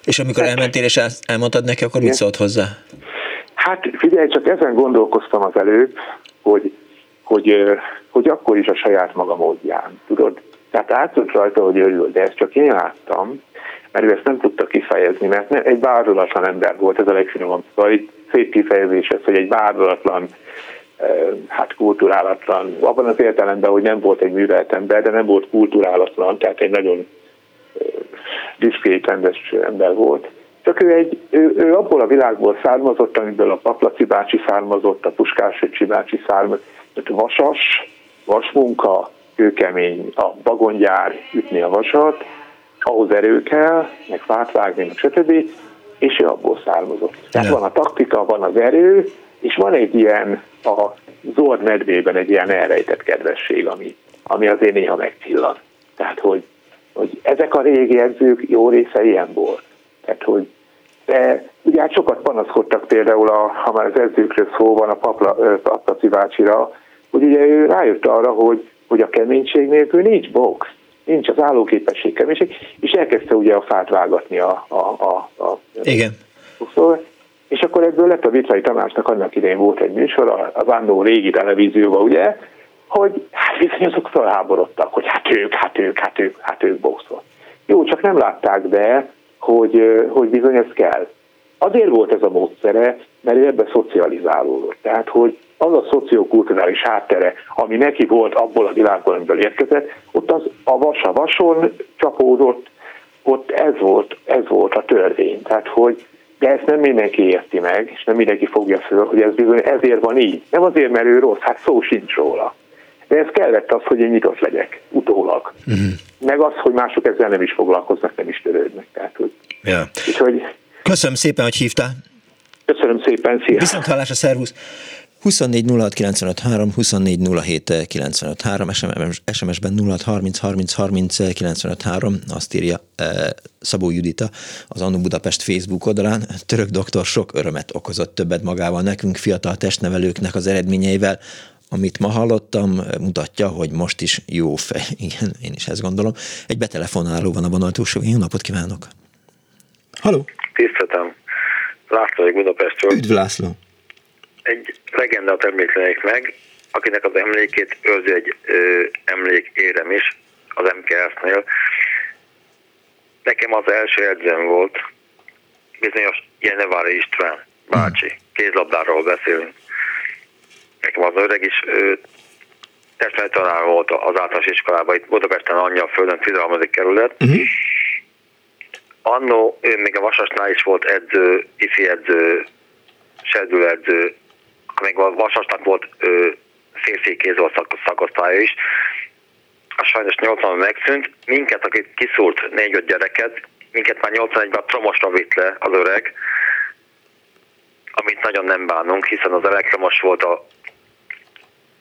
És amikor elmentél és el- elmondtad neki, akkor mit szólt hozzá? Hát figyelj, csak ezen gondolkoztam az előbb, hogy, hogy, hogy akkor is a saját maga módján, tudod? Tehát látszott rajta, hogy örül, de ezt csak én láttam, mert ő ezt nem tudta kifejezni, mert nem, egy bárulatlan ember volt, ez a legfinomabb. Szóval szép kifejezés ez, hogy egy bárulatlan, ö, hát kulturálatlan, abban az értelemben, hogy nem volt egy művelt ember, de nem volt kulturálatlan, tehát egy nagyon diszkrét, rendes ember volt. Csak ő, egy, ő, ő abból a világból származott, amiből a Paplaci bácsi származott, a Puskás bácsi származott, vasas, vasmunka, kőkemény, a vagongyár ütni a vasat, ahhoz erő kell, meg fát vágni, meg stb. És ő abból származott. Tehát van a taktika, van az erő, és van egy ilyen a zord medvében egy ilyen elrejtett kedvesség, ami, ami azért néha megcsillan. Tehát, hogy, hogy ezek a régi edzők jó része ilyen volt. Tehát, hogy de ugye hát sokat panaszkodtak például, a, ha már az edzőkről szó van, a Papla, bácsira, hogy ugye ő rájött arra, hogy, hogy a keménység nélkül nincs box, nincs az állóképesség keménység, és elkezdte ugye a fát vágatni a, a, a, a Igen. Szóval, és akkor ebből lett a Vitrai Tamásnak annak idején volt egy műsor, a- az annó régi televízióban, ugye, hogy hát bizony azok felháborodtak, hogy hát ők, hát ők, hát ők, hát ők boxol. Jó, csak nem látták be, hogy, hogy bizony ez kell. Azért volt ez a módszere, mert ő ebbe szocializálódott. Tehát, hogy az a szociokulturális háttere, ami neki volt abból a világból, amiből érkezett, ott az a vas a vason csapódott, ott ez volt, ez volt a törvény. Tehát, hogy de ezt nem mindenki érti meg, és nem mindenki fogja föl, hogy ez bizony ezért van így. Nem azért, mert ő rossz, hát szó sincs róla. De ez kellett az, hogy én nyitott legyek, utólag. Uh-huh. Meg az, hogy mások ezzel nem is foglalkoznak, nem is törődnek. Tehát, hogy, Ja. úgyhogy Köszönöm szépen, hogy hívtál. köszönöm szépen, szia! Viszont hallásra, szervusz! 24 06 95 3, 24 07 95 3, SMS, SMS-ben 06 30 30 30 95 3, azt írja eh, Szabó Judita az Annu Budapest Facebook oldalán. Török doktor sok örömet okozott többet magával nekünk, fiatal testnevelőknek az eredményeivel. Amit ma hallottam, mutatja, hogy most is jó fej. <laughs> Igen, én is ezt gondolom. Egy betelefonáló van a vonal túlsó. Jó napot kívánok! Haló! Tiszteltem. László Budapestről. Üdv László! Egy legendát említenék meg, akinek az emlékét őrzi egy ö, emlékérem is az MKS-nél. Nekem az első edzőm volt bizonyos Jenevári István bácsi. Kézlabdáról beszélünk. Nekem az öreg is ö, testnevelő tanár volt az általános iskolában, itt Budapesten anyja földön 13. kerület. Uh-huh. Annó ő még a Vasasnál is volt edző, ifi edző, serdüledző, akkor még a Vasasnak volt ö, férfi kézzel szak, szakosztálya is. A sajnos 80 megszűnt. Minket, akik kiszúrt négy-öt gyereket, minket már 81-ben tromosra vitt le az öreg, amit nagyon nem bánunk, hiszen az elektromos volt a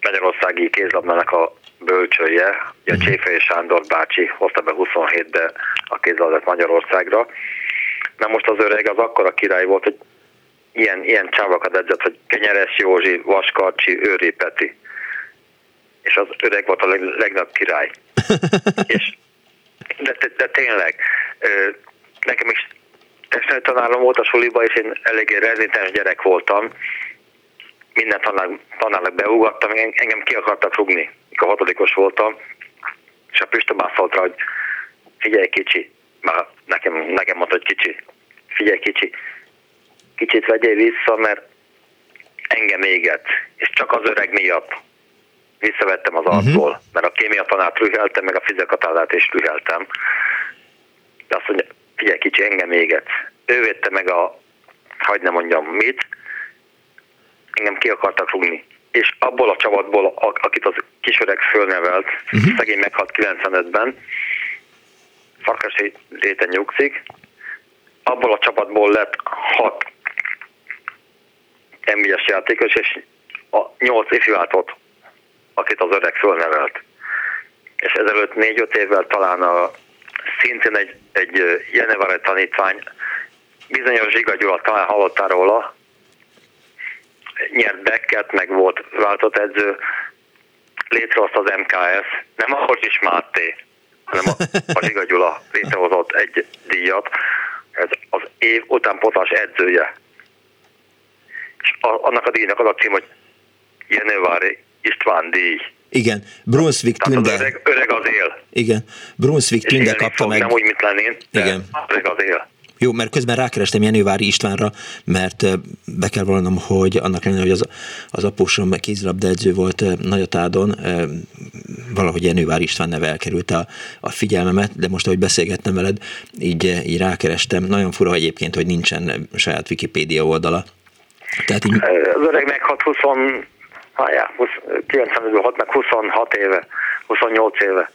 Magyarországi kézlabdának a bölcsője, ugye a Cséfei Sándor bácsi hozta be 27-be a kézlabdát Magyarországra. Na most az öreg az akkora király volt, hogy ilyen, ilyen csávakat edzett, hogy Kenyeres Józsi, Vaskarcsi, Őri Peti. És az öreg volt a leg, legnagyobb király. <laughs> És, de, de, de tényleg, ö, nekem is testnevelő tanárom volt a suliba, és én eléggé rezintens gyerek voltam. Minden tanár, tanárnak beugattam, en- engem ki akartak rugni, mikor hatodikos voltam. És a Pista már szólt rá, hogy figyelj kicsi, már nekem, nekem mondta, hogy kicsi, figyelj kicsi, kicsit vegyél vissza, mert engem éget, és csak az öreg miatt visszavettem az arcból, mert a kémia tanárt rüheltem, meg a fizikatánát is rüheltem. De azt mondja, figyelj kicsi, engem éget. ő védte meg a, hagyd ne mondjam mit, engem ki akartak rúgni. És abból a csapatból, akit az kisöreg fölnevelt, uh-huh. szegény meghalt 95-ben, Farkasi réten nyugszik, abból a csapatból lett hat nba játékos, és a nyolc ifjúátot, akit az öreg fölnevelt. És ezelőtt négy-öt évvel talán a, szintén egy, egy Jenevare tanítvány, bizonyos Zsiga Gyula, talán hallottál róla, nyert Becket, meg volt váltott edző, létrehozta az MKS, nem a Horzsis Máté, hanem a, a Zsiga Gyula létrehozott egy díjat, ez az év utánpótlás edzője. És annak a díjnak az a cím, hogy Jenővári István díj. Igen, Brunswick Tünde. Öreg, öreg az él. Igen, Brunswick Tünde kapta fog, meg. Nem úgy, mint Lenin, Igen. öreg az él. Jó, mert közben rákerestem Jenővári Istvánra, mert be kell vallanom, hogy annak ellenére, hogy az, az apusom kézilabdaedző volt Nagyatádon, valahogy Jenővári István neve elkerült a, a figyelmemet, de most, ahogy beszélgettem veled, így, így rákerestem. Nagyon fura egyébként, hogy nincsen saját Wikipédia oldala. Tehát így... Az öreg meghat 20, hájá, 90 hat meg 26 éve, 28 éve.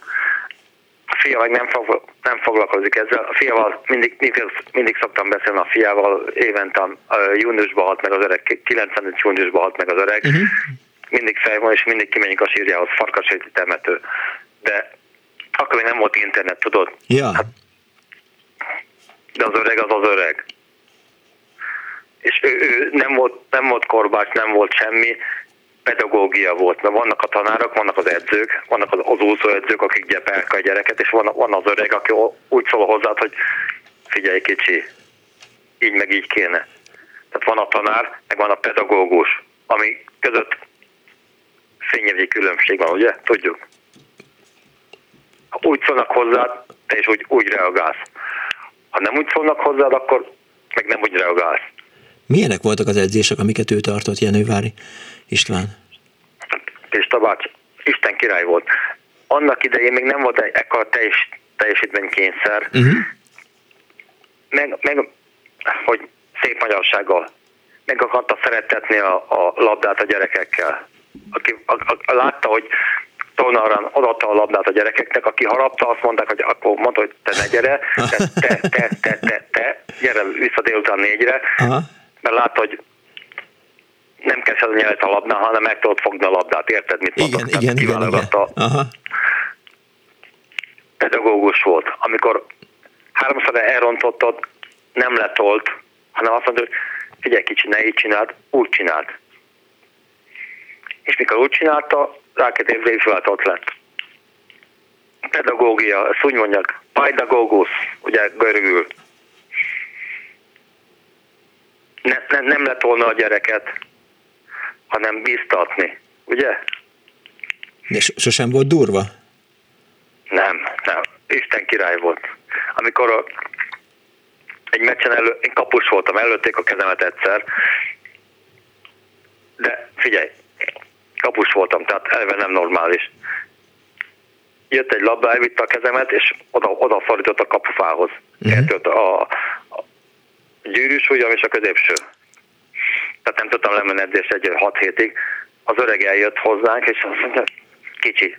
A fia meg nem, fog, nem foglalkozik ezzel. A fiával mindig, mindig, mindig szoktam beszélni a fiával, évente júniusban halt meg az öreg, 95 júniusban halt meg az öreg. Uh-huh. Mindig fej van, és mindig kimegyünk a sírjához, farkaséti temető. De akkor még nem volt internet, tudod? Ja. Hát, de az öreg az az öreg. És ő, ő nem, volt, nem volt korbács, nem volt semmi, pedagógia volt, mert vannak a tanárok, vannak az edzők, vannak az, az úszóedzők, akik gyepelk a gyereket, és van, van az öreg, aki úgy szól hozzá, hogy figyelj kicsi, így meg így kéne. Tehát van a tanár, meg van a pedagógus, ami között fényevi különbség van, ugye? Tudjuk. Ha úgy szólnak hozzá, te is úgy, úgy reagálsz. Ha nem úgy szólnak hozzád, akkor meg nem úgy reagálsz. Milyenek voltak az edzések, amiket ő tartott, Jenővári István? Pista bács, Isten király volt. Annak idején még nem volt egy ekkora teljes, teljesítménykényszer. Uh-huh. Meg, meg, hogy szép magyarsággal meg akarta szeretetni a, a labdát a gyerekekkel. Aki a, a, a, látta, hogy Tónaran adta a labdát a gyerekeknek, aki harapta, azt mondták, hogy akkor mondta, hogy te ne gyere, te, te, te, te, te, te gyere vissza délután négyre, Aha mert látta, hogy nem kell a nyelvet a labdán, hanem meg tudod fogni a labdát, érted, mit igen, mondok? Igen, igen, igen. Aha. Pedagógus volt. Amikor háromszor elrontottad, nem letolt, hanem azt mondta, hogy figyelj kicsi, ne így csináld, úgy csináld. És mikor úgy csinálta, rá két évre is lett. Pedagógia, ezt úgy mondják, pedagógus, ugye görögül. Ne, ne, nem lett volna a gyereket, hanem biztatni, ugye? De sosem volt durva? Nem, nem. Isten király volt. Amikor a, egy meccsen elő, én kapus voltam, előtték a kezemet egyszer, de figyelj, kapus voltam, tehát eleve nem normális. Jött egy labda, elvitte a kezemet, és oda, oda a kapufához. Uh-huh. A, a, gyűrűs ujjam és a középső. Tehát nem tudtam lemenni edzés egy 6 hétig. Az öreg eljött hozzánk, és azt mondja, kicsi,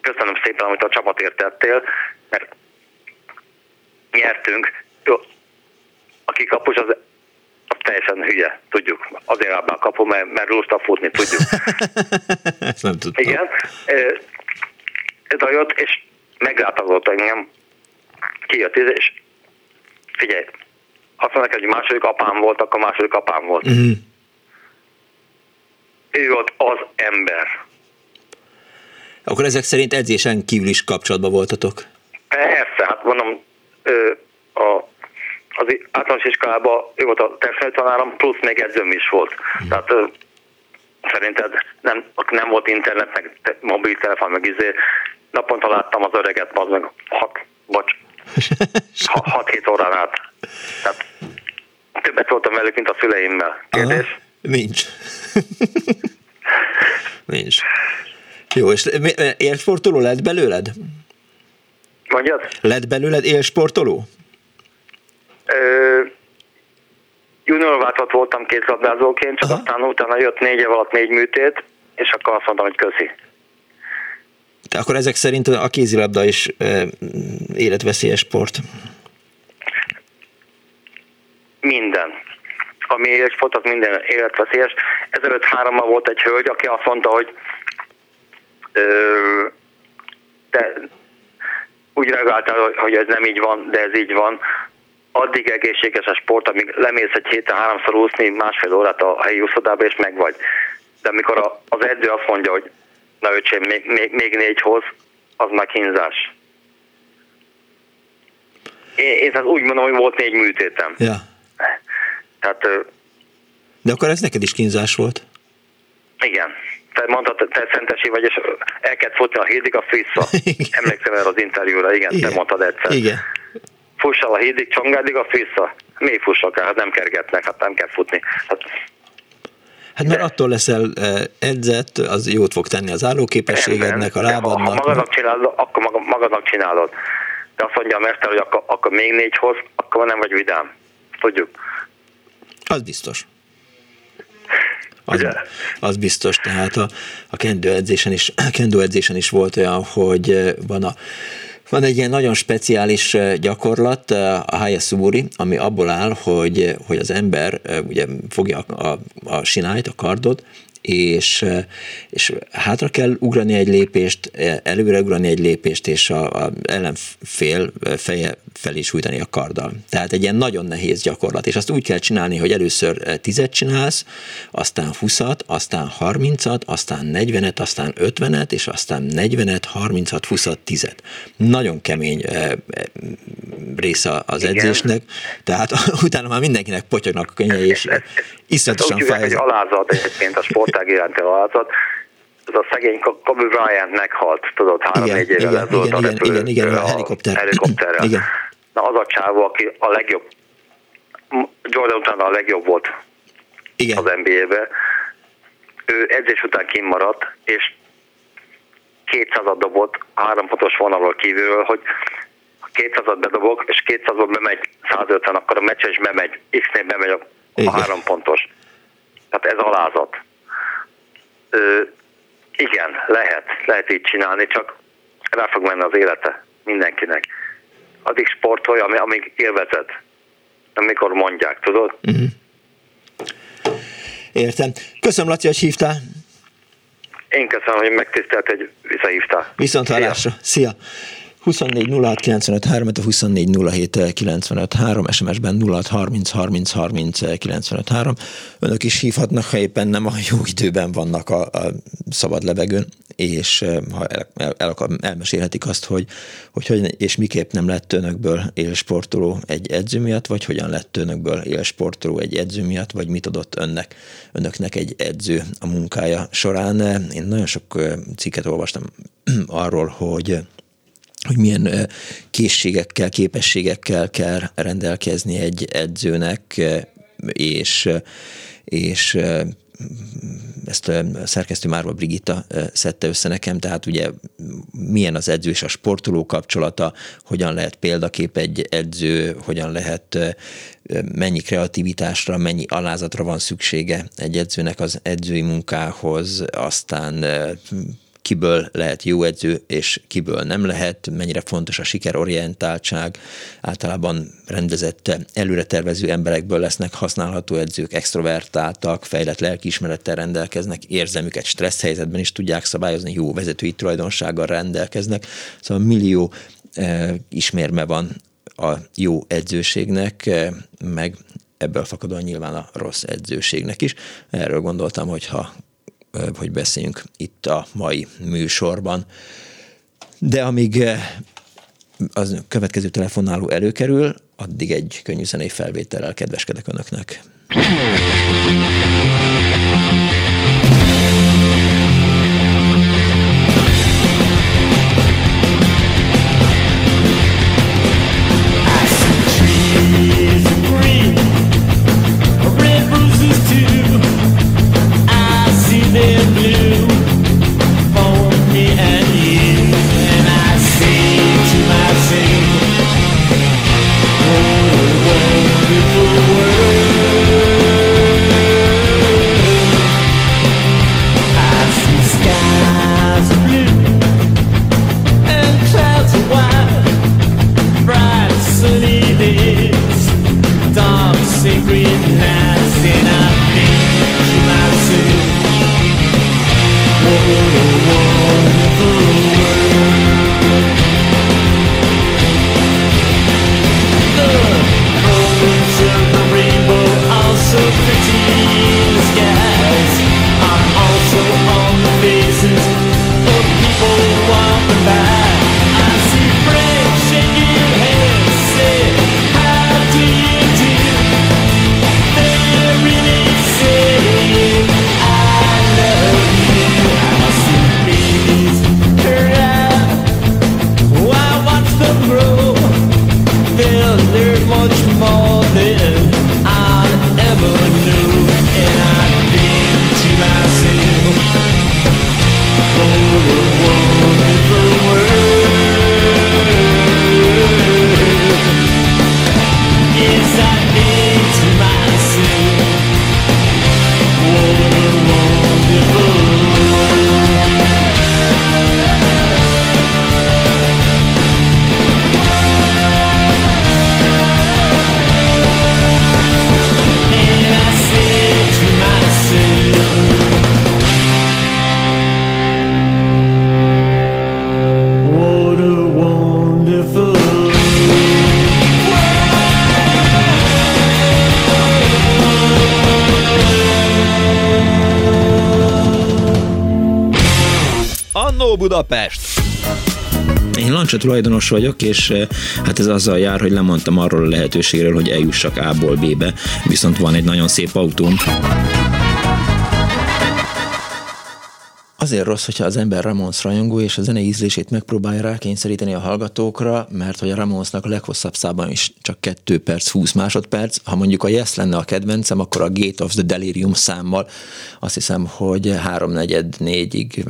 köszönöm szépen, amit a csapatért tettél, mert nyertünk. Jó, aki kapus, az, teljesen hülye, tudjuk. Azért abban kapu, mert, mert lusta futni, tudjuk. <laughs> Ezt nem tudtam. Igen. Ez a jött, és meglátogatott engem. Kijött, és figyelj, azt mondják, hogy második apám volt, akkor második apám volt. Uh-huh. Ő volt az ember. Akkor ezek szerint edzésen kívül is kapcsolatban voltatok? Persze, hát mondom, a, az általános iskolában ő volt a tanárom, plusz még edzőm is volt. Uh-huh. Tehát szerinted nem, nem volt internet, meg mobiltelefon, meg izé, naponta láttam az öreget, az meg hat, bocs, <laughs> 6-7 órán át. Tehát többet voltam velük, mint a szüleimmel. Kérdés? Aha, nincs. nincs. Jó, és élsportoló lett belőled? Mondjad? Lett belőled élsportoló? junior voltam kézlabdázóként, csak Aha. aztán utána jött négy év alatt négy műtét, és akkor azt mondtam, hogy köszi. De akkor ezek szerint a kézilabda is életveszélyes sport? Minden. Ami sport, az minden életveszélyes. Ezelőtt hárommal volt egy hölgy, aki azt mondta, hogy ö, de úgy reagáltál, hogy ez nem így van, de ez így van. Addig egészséges a sport, amíg lemész egy héten háromszor úszni másfél órát a helyi úszodába, és megvagy. De amikor az edző azt mondja, hogy na öcsém, még, még, még négy hoz, az már kínzás. Én, én úgy mondom, hogy volt négy műtétem. Ja. Tehát, De akkor ez neked is kínzás volt? Igen. Te mondtad, te szentesi vagy, és el kellett futni a hídig, a vissza. <laughs> Emlékszem erre az interjúra, igen, igen, te mondtad egyszer. Igen. Fussal a hídig, csongádig, a vissza. Mi fussak el? Hát nem kergetnek, hát nem kell futni. Hát Hát mert attól leszel edzett, az jót fog tenni az állóképességednek, a lábadnak. Ha magadnak csinálod, akkor magadnak csinálod. De azt mondja a mester, hogy akkor, akkor még négy hoz, akkor nem vagy vidám. Tudjuk. Az biztos. Az, az biztos, tehát a, a kendőedzésen is, <clears throat> kendőedzésen is volt olyan, hogy van a van egy ilyen nagyon speciális gyakorlat, a Hayasuburi, ami abból áll, hogy, hogy az ember ugye fogja a, a, a sinályt, a kardot, és, és hátra kell ugrani egy lépést, előre ugrani egy lépést, és a, a ellenfél feje felé sújtani a karddal. Tehát egy ilyen nagyon nehéz gyakorlat, és azt úgy kell csinálni, hogy először tizet csinálsz, aztán 20-at, aztán 30-at, aztán 40-et, aztán 50-et, és aztán 40-et, 30-at, 20-at, 10-et. Nagyon kemény része az Igen. edzésnek, tehát <laughs> utána már mindenkinek potyognak a könnyei, és iszonyatosan fáj. Ez alázat egyébként a sportág iránti alázat, ez a szegény Kobe Bryant meghalt, tudod, három-négy évvel ez volt igen, a repülő, igen, igen, a, a helikopter. helikopterrel. Igen. Na az a csávó, aki a legjobb, Jordan utána a legjobb volt igen. az NBA-be, ő edzés után kimaradt, és 200 dobott három pontos vonalról kívülről, hogy 200-at bedobok, és 200-ból bemegy 150, akkor a meccs is bemegy, X-nél bemegy a, a három pontos. Tehát ez alázat. Igen, lehet, lehet így csinálni, csak rá fog menni az élete mindenkinek. Addig sportolj, amíg élvezed. Amikor mondják, tudod? Uh-huh. Értem. Köszönöm, Laci, hogy hívtál. Én köszönöm, hogy megtisztelt, hogy visszahívtál. Viszont. Szia. Szia. 24 06 95 3, a 24 07 95 3, SMS-ben 06 30 30 30 95 3. Önök is hívhatnak, ha éppen nem a jó időben vannak a, a szabad levegőn, és eh, ha el, el, el, elmesélhetik azt, hogy, hogy, hogy és miképp nem lett önökből élsportoló egy edző miatt, vagy hogyan lett önökből élsportoló egy edző miatt, vagy mit adott önnek, önöknek egy edző a munkája során. Én nagyon sok eh, cikket olvastam <clears throat> arról, hogy hogy milyen készségekkel, képességekkel kell rendelkezni egy edzőnek, és, és ezt a szerkesztő Márva Brigitta szedte össze nekem, tehát ugye milyen az edző és a sportoló kapcsolata, hogyan lehet példakép egy edző, hogyan lehet mennyi kreativitásra, mennyi alázatra van szüksége egy edzőnek az edzői munkához, aztán kiből lehet jó edző, és kiből nem lehet, mennyire fontos a sikerorientáltság, általában rendezett, előre tervező emberekből lesznek használható edzők, extrovertáltak, fejlett lelkiismerettel rendelkeznek, érzelmüket stressz helyzetben is tudják szabályozni, jó vezetői tulajdonsággal rendelkeznek, szóval millió e, ismérme van a jó edzőségnek, e, meg ebből fakadóan nyilván a rossz edzőségnek is. Erről gondoltam, hogy ha hogy beszéljünk itt a mai műsorban. De amíg az következő telefonáló előkerül, addig egy könnyű zenei felvétellel kedveskedek önöknek. Tulajdonos vagyok, és eh, hát ez azzal jár, hogy lemondtam arról a lehetőségről, hogy eljussak A-ból B-be, viszont van egy nagyon szép autóm. Azért rossz, hogyha az ember Ramons rajongó, és a zene ízlését megpróbálja rákényszeríteni a hallgatókra, mert hogy a Ramonsnak a leghosszabb szában is csak 2 perc, 20 másodperc. Ha mondjuk a Yes lenne a kedvencem, akkor a Gate of the Delirium számmal azt hiszem, hogy 3-4-ig,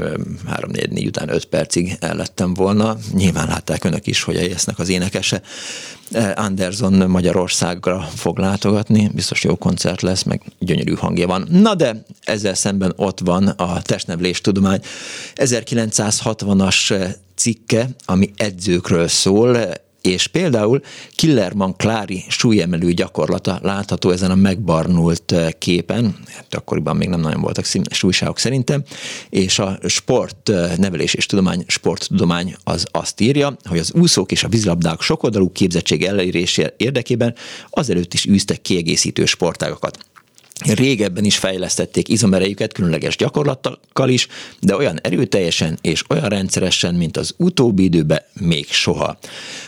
3-4 után 5 percig el lettem volna. Nyilván látták önök is, hogy a Yesnek az énekese Anderson Magyarországra fog látogatni, biztos jó koncert lesz, meg gyönyörű hangja van. Na de ezzel szemben ott van a testnevelés tudomány 1960-as eh, cikke, ami edzőkről szól, és például Killerman Klári súlyemelő gyakorlata látható ezen a megbarnult képen, hát akkoriban még nem nagyon voltak színes újságok szerintem, és a sport nevelés és tudomány, sporttudomány az azt írja, hogy az úszók és a vízlabdák sokoldalú képzettség elérése érdekében azelőtt is űztek kiegészítő sportágokat. Régebben is fejlesztették izomerejüket különleges gyakorlatokkal is, de olyan erőteljesen és olyan rendszeresen, mint az utóbbi időben még soha.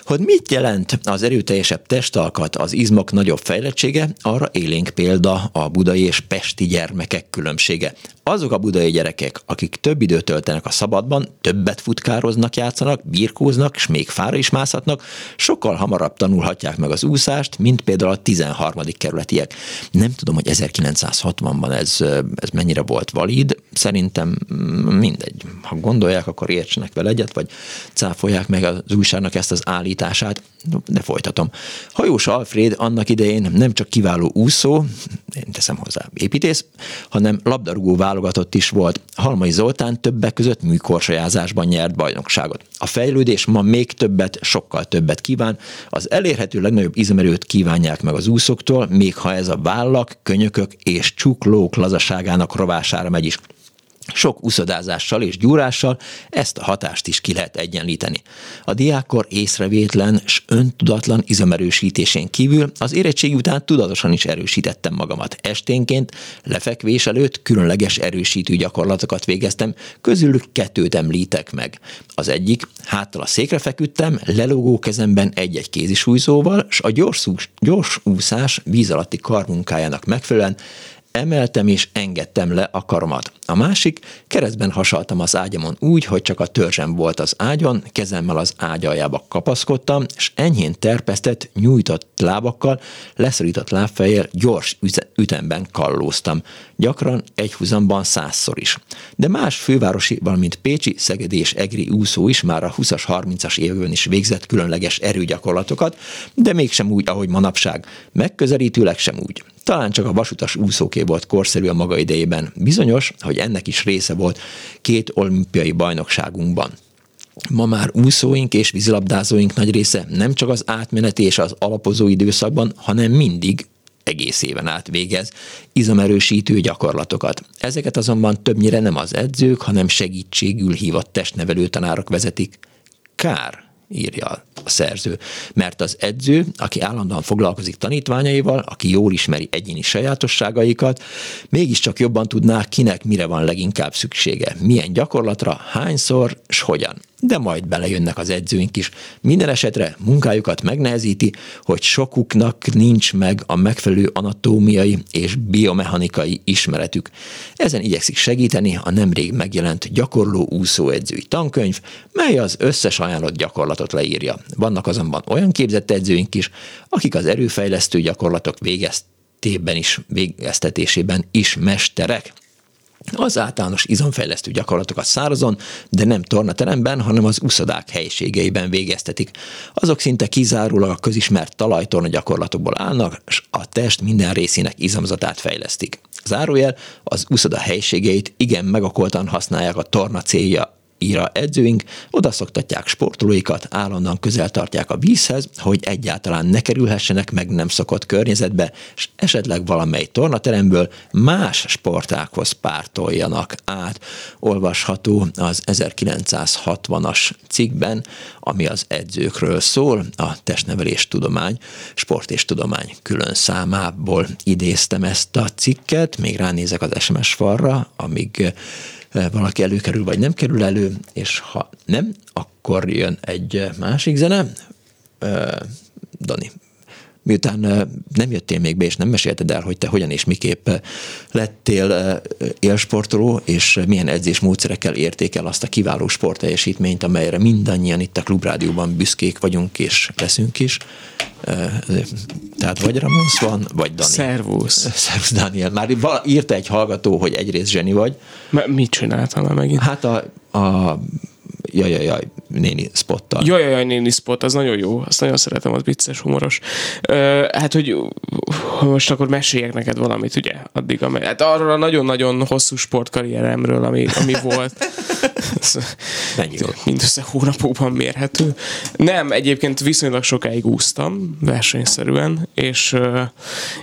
Hogy mit jelent az erőteljesebb testalkat, az izmok nagyobb fejlettsége, arra élénk példa a budai és pesti gyermekek különbsége. Azok a budai gyerekek, akik több időt töltenek a szabadban, többet futkároznak, játszanak, birkóznak, és még fára is mászhatnak, sokkal hamarabb tanulhatják meg az úszást, mint például a 13. kerületiek. Nem tudom, hogy 1960-ban ez, ez mennyire volt valid, szerintem mindegy. Ha gondolják, akkor értsenek vele egyet, vagy cáfolják meg az újságnak ezt az állítását, de folytatom. Hajós Alfred annak idején nem csak kiváló úszó, én teszem hozzá építész, hanem labdarúgó válogatott is volt. Halmai Zoltán többek között műkorsajázásban nyert bajnokságot. A fejlődés ma még többet, sokkal többet kíván. Az elérhető legnagyobb izomerőt kívánják meg az úszóktól, még ha ez a vállak, könyökök és csuklók lazaságának rovására megy is. Sok uszodázással és gyúrással ezt a hatást is ki lehet egyenlíteni. A diákkor észrevétlen s öntudatlan izomerősítésén kívül az érettségi után tudatosan is erősítettem magamat. Esténként, lefekvés előtt különleges erősítő gyakorlatokat végeztem, közülük kettőt említek meg. Az egyik, háttal a székre feküdtem, lelógó kezemben egy-egy kézisújzóval, s a gyors, gyors úszás víz alatti karmunkájának megfelelően emeltem és engedtem le a karomat. A másik, keresztben hasaltam az ágyamon úgy, hogy csak a törzsem volt az ágyon, kezemmel az ágy aljába kapaszkodtam, és enyhén terpesztett, nyújtott lábakkal, leszorított lábfejjel gyors ütemben kallóztam. Gyakran egy húzamban százszor is. De más fővárosi, valamint Pécsi, Szegedi és Egri úszó is már a 20-as, 30-as évben is végzett különleges erőgyakorlatokat, de mégsem úgy, ahogy manapság. Megközelítőleg sem úgy. Talán csak a vasutas úszóké volt korszerű a maga idejében. Bizonyos, hogy ennek is része volt két olimpiai bajnokságunkban. Ma már úszóink és vízilabdázóink nagy része nem csak az átmeneti és az alapozó időszakban, hanem mindig egész éven át végez izomerősítő gyakorlatokat. Ezeket azonban többnyire nem az edzők, hanem segítségül hívott testnevelő tanárok vezetik. Kár, írja a szerző. Mert az edző, aki állandóan foglalkozik tanítványaival, aki jól ismeri egyéni sajátosságaikat, mégiscsak jobban tudná, kinek mire van leginkább szüksége, milyen gyakorlatra, hányszor, és hogyan de majd belejönnek az edzőink is. Minden esetre munkájukat megnehezíti, hogy sokuknak nincs meg a megfelelő anatómiai és biomechanikai ismeretük. Ezen igyekszik segíteni a nemrég megjelent gyakorló úszóedzői tankönyv, mely az összes ajánlott gyakorlatot leírja. Vannak azonban olyan képzett edzőink is, akik az erőfejlesztő gyakorlatok végeztében is, végeztetésében is mesterek. Az általános izomfejlesztő gyakorlatokat szárazon, de nem tornateremben, hanem az uszodák helységeiben végeztetik. Azok szinte kizárólag a közismert talajtorna gyakorlatokból állnak, és a test minden részének izomzatát fejlesztik. Zárójel, az uszoda helységeit igen megakoltan használják a torna célja íra edzőink, oda szoktatják sportolóikat, állandóan közel tartják a vízhez, hogy egyáltalán ne kerülhessenek meg nem szokott környezetbe, és esetleg valamely tornateremből más sportákhoz pártoljanak át. Olvasható az 1960-as cikkben, ami az edzőkről szól, a testnevelés tudomány, sport és tudomány külön számából idéztem ezt a cikket, még ránézek az SMS falra, amíg valaki előkerül, vagy nem kerül elő, és ha nem, akkor jön egy másik zene. Dani, miután nem jöttél még be, és nem mesélted el, hogy te hogyan és miképp lettél élsportoló, és milyen edzésmódszerekkel értékel azt a kiváló sportteljesítményt, amelyre mindannyian itt a Klubrádióban büszkék vagyunk, és leszünk is. Tehát vagy Ramonsz van, vagy Dani. Szervusz. Szervusz, Daniel. Már írta egy hallgató, hogy egyrészt zseni vagy. Mit csináltam megint? Hát a, a jaj, jaj, jaj, néni spottal. Jaj, jaj, jaj, néni spot, az nagyon jó, azt nagyon szeretem, az vicces, humoros. Ö, hát, hogy most akkor meséljek neked valamit, ugye, addig, amely, hát arról a nagyon-nagyon hosszú sportkarrieremről, ami, ami volt. <laughs> Mennyi? Mindössze hónapokban mérhető. Nem, egyébként viszonylag sokáig úsztam, versenyszerűen, és,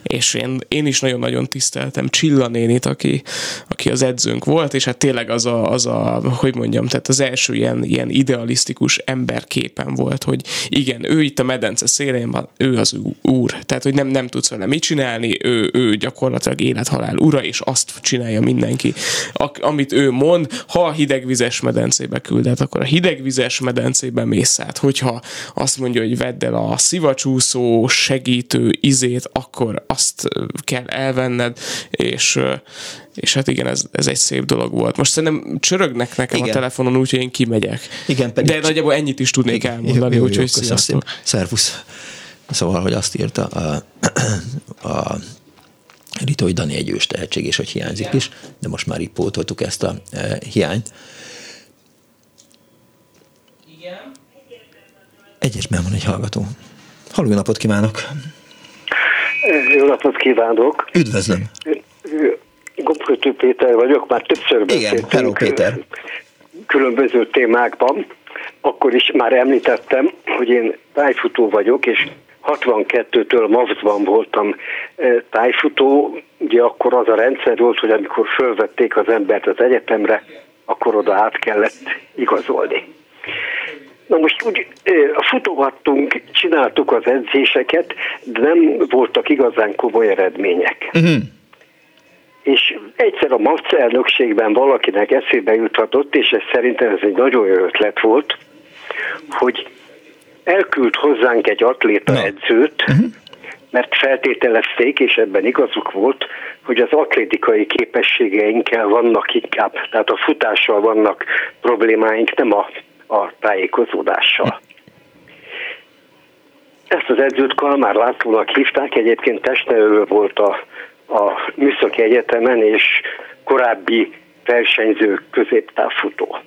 és én, én is nagyon-nagyon tiszteltem Csilla nénit, aki, aki az edzőnk volt, és hát tényleg az a, az a hogy mondjam, tehát az első ilyen, ilyen idealisztikus emberképen volt, hogy igen, ő itt a medence szélén van, ő az úr. Tehát, hogy nem, nem tudsz vele mit csinálni, ő, ő gyakorlatilag élethalál ura, és azt csinálja mindenki. A, amit ő mond, ha a hidegvizes medencébe küldet, akkor a hidegvizes medencébe mész át. Hogyha azt mondja, hogy vedd el a szivacsúszó segítő izét, akkor azt kell elvenned, és és hát igen, ez, ez egy szép dolog volt. Most szerintem csörögnek nekem igen. a telefonon, úgyhogy én kimegyek. Igen, pedig De nagyjából ennyit is tudnék igen, elmondani, úgyhogy sziasztok. Szervusz. Szóval, hogy azt írta a, <clears throat> a Rita, hogy Dani egy ős tehetség, és hogy hiányzik is, de most már így pótoltuk ezt a e, hiányt. Igen. Egyesben van egy hallgató. Halló, jó napot kívánok! Jó napot kívánok! Üdvözlöm! Gombkötő Péter vagyok, már többször beszéltünk. Igen, hello Péter. Különböző témákban. Akkor is már említettem, hogy én tájfutó vagyok, és 62-től MAVS-ban voltam tájfutó. Ugye akkor az a rendszer volt, hogy amikor fölvették az embert az egyetemre, akkor oda át kellett igazolni. Na most úgy futogattunk, csináltuk az edzéseket, de nem voltak igazán komoly eredmények. Uh-huh és egyszer a MAFC elnökségben valakinek eszébe juthatott, és ez szerintem ez egy nagyon jó ötlet volt, hogy elküld hozzánk egy atléta no. edzőt, uh-huh. mert feltételezték, és ebben igazuk volt, hogy az atlétikai képességeinkkel vannak inkább, tehát a futással vannak problémáink, nem a, a tájékozódással. Ezt az edzőt Kalmár Lászlónak hívták, egyébként testnevelő volt a a Műszaki Egyetemen, és korábbi versenyző középtávfutó.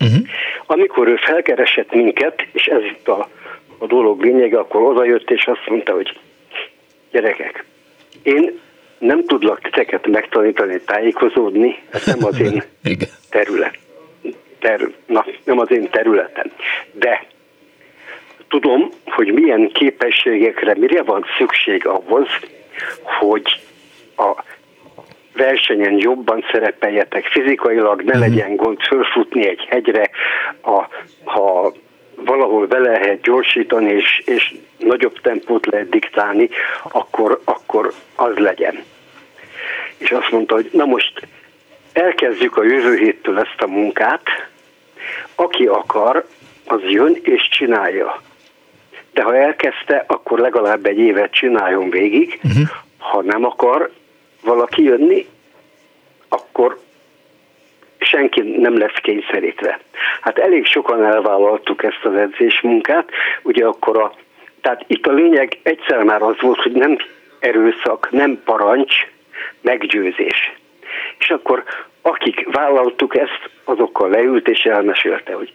Uh-huh. Amikor ő felkeresett minket, és ez itt a, a dolog lényege, akkor odajött és azt mondta, hogy gyerekek, én nem tudlak titeket megtanítani, tájékozódni, ez nem az én <laughs> terület. Ter, na, nem az én területem. De tudom, hogy milyen képességekre, mire van szükség ahhoz, hogy a versenyen jobban szerepeljetek fizikailag, ne mhm. legyen gond fölfutni egy hegyre, a, ha valahol be lehet gyorsítani, és, és nagyobb tempót lehet diktálni, akkor, akkor az legyen. És azt mondta, hogy na most elkezdjük a jövő héttől ezt a munkát, aki akar, az jön és csinálja. De ha elkezdte, akkor legalább egy évet csináljon végig, uh-huh. ha nem akar, valaki jönni, akkor senki nem lesz kényszerítve. Hát elég sokan elvállaltuk ezt az edzésmunkát, ugye akkor a, tehát itt a lényeg egyszer már az volt, hogy nem erőszak, nem parancs, meggyőzés. És akkor akik vállaltuk ezt, azokkal leült és elmesélte, hogy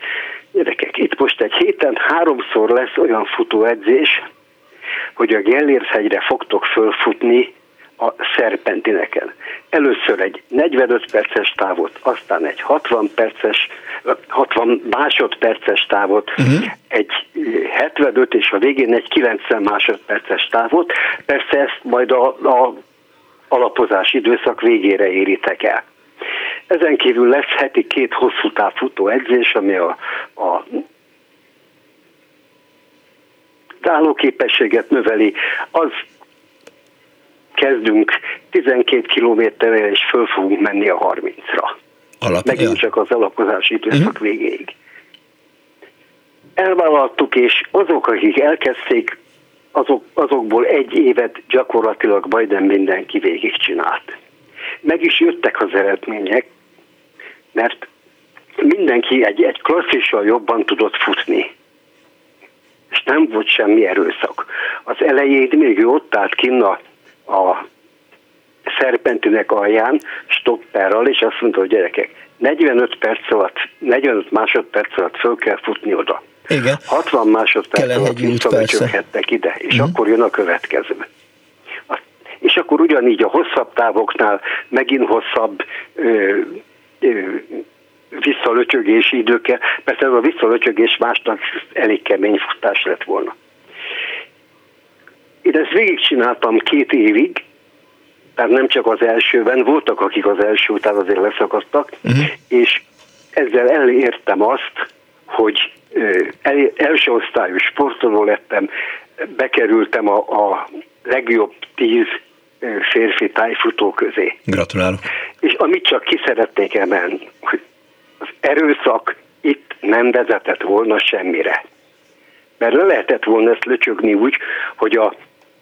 gyerekek, itt most egy héten háromszor lesz olyan futóedzés, hogy a Gellérshegyre fogtok fölfutni a szerpentineken. Először egy 45 perces távot, aztán egy 60 perces, 60 másodperces távot, uh-huh. egy 75 és a végén egy 90 másodperces távot. Persze ezt majd a, a alapozás időszak végére éritek el. Ezen kívül lesz heti két hosszú távfutó edzés, ami a, a állóképességet növeli, az kezdünk 12 kilométerre, és föl fogunk menni a 30-ra. Alap, megint ja. csak az alapozási időszak uh-huh. végéig. Elvállaltuk, és azok, akik elkezdték, azok, azokból egy évet gyakorlatilag majdnem mindenki végigcsinált. Meg is jöttek az eredmények, mert mindenki egy, egy klasszissal jobban tudott futni. És nem volt semmi erőszak. Az elején még ő ott állt kinn a, a szerpentőnek alján, stopperral, és azt mondta, hogy gyerekek, 45 perc alatt, 45 másodperc alatt föl kell futni oda. Igen. 60 másodperc alatt visszabecsökhettek ide, és uh-huh. akkor jön a következő. És akkor ugyanígy a hosszabb távoknál megint hosszabb ö, ö, visszalöcsögési időkkel, persze ez a visszalöcsögés másnak elég kemény futás lett volna. Én ezt végigcsináltam két évig, tehát nem csak az elsőben, voltak akik az első után azért leszakadtak, uh-huh. és ezzel elértem azt, hogy első osztályú sportoló lettem, bekerültem a, a legjobb tíz férfi tájfutó közé. Gratulálok. És amit csak ki szeretnék emelni, hogy az erőszak itt nem vezetett volna semmire. Mert le lehetett volna ezt löcsögni úgy, hogy a,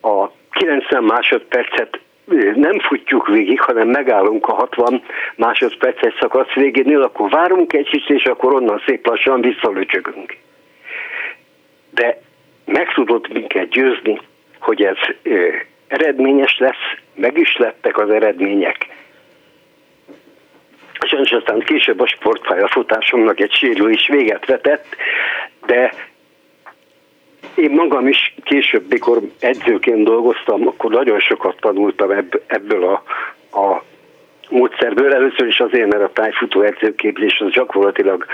a 90 másodpercet nem futjuk végig, hanem megállunk a 60 másodperces szakasz végénél, akkor várunk egy kicsit, és akkor onnan szép lassan visszalöcsögünk. De meg tudott minket győzni, hogy ez eredményes lesz, meg is lettek az eredmények. Sajnos aztán később a sportpályafutásomnak egy sérülés véget vetett, de én magam is később, mikor edzőként dolgoztam, akkor nagyon sokat tanultam ebből a, a módszerből. Először is azért, mert a tájfutó edzőképzés az gyakorlatilag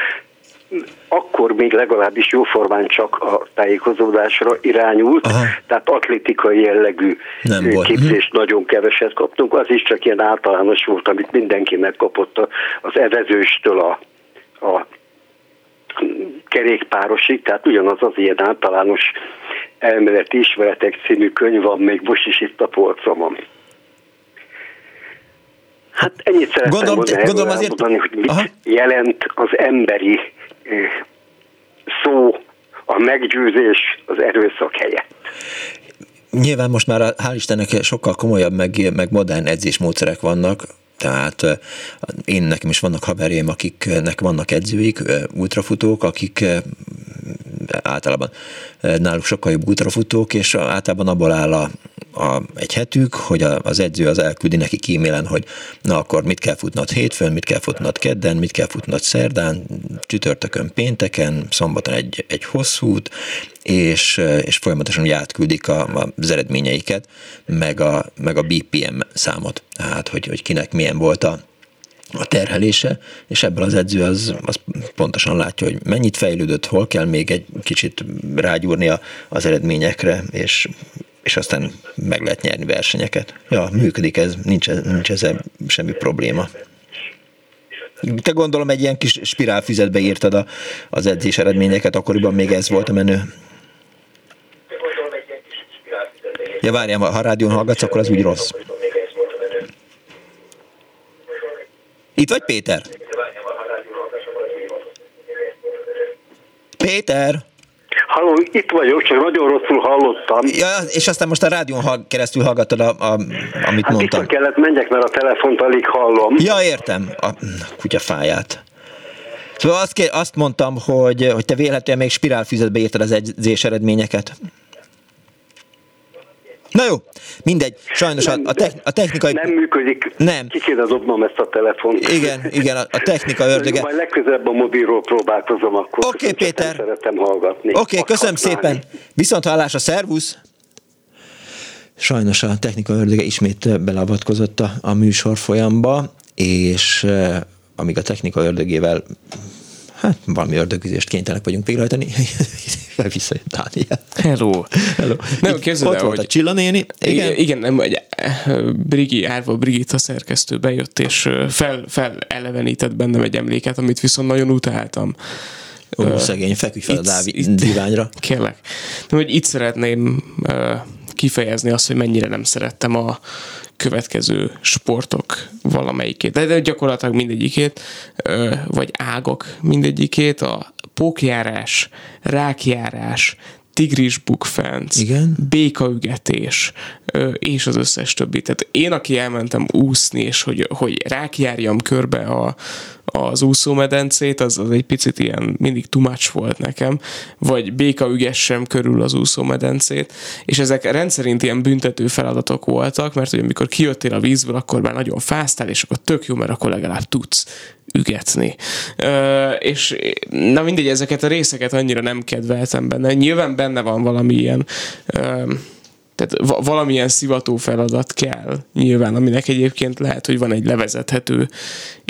akkor még legalábbis jóformán csak a tájékozódásra irányult, Aha. tehát atlétikai jellegű Nem képzést volt. nagyon keveset kaptunk, az is csak ilyen általános volt, amit mindenki megkapott az evezőstől a, a kerékpárosig, tehát ugyanaz az ilyen általános elméleti ismeretek című könyv van még most is itt a polcomon. Hát ennyit szeretném gondolom, gondolom azért... mondani, hogy mit Aha. jelent az emberi szó, a meggyőzés az erőszak helyett. Nyilván most már hál' Istennek sokkal komolyabb, meg, meg modern edzésmódszerek vannak, tehát én nekem is vannak haverjaim, akiknek vannak edzőik, ultrafutók, akik általában náluk sokkal jobb ultrafutók, és általában abból áll a, a, egy hetük, hogy a, az edző az elküldi neki kímélen, hogy na akkor mit kell futnod hétfőn, mit kell futnod kedden, mit kell futnod szerdán, csütörtökön, pénteken, szombaton egy, egy hosszút, és, és folyamatosan úgy átküldik a, az eredményeiket, meg a, meg a BPM számot, tehát hogy, hogy kinek milyen volt a, a terhelése, és ebből az edző az, az pontosan látja, hogy mennyit fejlődött, hol kell még egy kicsit rágyúrni az eredményekre, és, és aztán meg lehet nyerni versenyeket. Ja, működik ez, nincs, nincs ezzel semmi probléma. Te gondolom egy ilyen kis spirálfüzetbe írtad a, az edzés eredményeket, akkoriban még ez volt a menő. Ja, várjál, ha rádión hallgatsz, akkor az úgy rossz. Itt vagy Péter? Péter? Halló, itt vagyok, csak nagyon rosszul hallottam. Ja, és aztán most a rádión keresztül hallgattad, a, a, amit hát mondtam. Itt kellett menjek, mert a telefont alig hallom. Ja, értem. A kutyafáját. Szóval azt, azt mondtam, hogy, hogy te véletlenül még spirálfüzetbe írtad az edzés eredményeket. Na jó, mindegy. Sajnos nem, a, te, a technikai... Nem működik. Nem. Ki kéne dobnom ezt a telefont. Igen, igen, a, a technika ördöge. Majd legközelebb a mobilról próbálkozom akkor. Oké, okay, Péter. Szeretem hallgatni. Oké, okay, köszönöm szépen. Viszont hallásra, szervusz. Sajnos a technika ördöge ismét belavatkozott a, a műsor folyamba, és eh, amíg a technika ördögével hát valami ördögüzést kénytelenek vagyunk végrehajtani. <laughs> Visszajött Dániel. Hello. Hello. Nem, képzeld Ott el, volt hogy... a Csillanéni. Igen, igen nem, egy eh, Brigi, Árva Brigitta szerkesztő bejött, és eh, fel, fel elevenített bennem egy emléket, amit viszont nagyon utáltam. Ó, uh, szegény, feküdj fel itt, a Dávi, itt, diványra. Kérlek. De hogy itt szeretném uh, kifejezni azt, hogy mennyire nem szerettem a következő sportok valamelyikét, de gyakorlatilag mindegyikét, vagy ágok mindegyikét, a pókjárás, rákjárás, tigris bukfenc, Igen? békaügetés, és az összes többi. Tehát én, aki elmentem úszni, és hogy, hogy rákjárjam körbe a, az úszómedencét, az, az egy picit ilyen mindig much volt nekem, vagy béka ügessem körül az úszómedencét, és ezek rendszerint ilyen büntető feladatok voltak, mert hogy amikor kijöttél a vízből, akkor már nagyon fáztál, és akkor tök jó, mert akkor legalább tudsz ügetni. Ö, és na mindegy, ezeket a részeket annyira nem kedveltem benne. Nyilván benne van valami ilyen ö, tehát valamilyen szivató feladat kell nyilván, aminek egyébként lehet, hogy van egy levezethető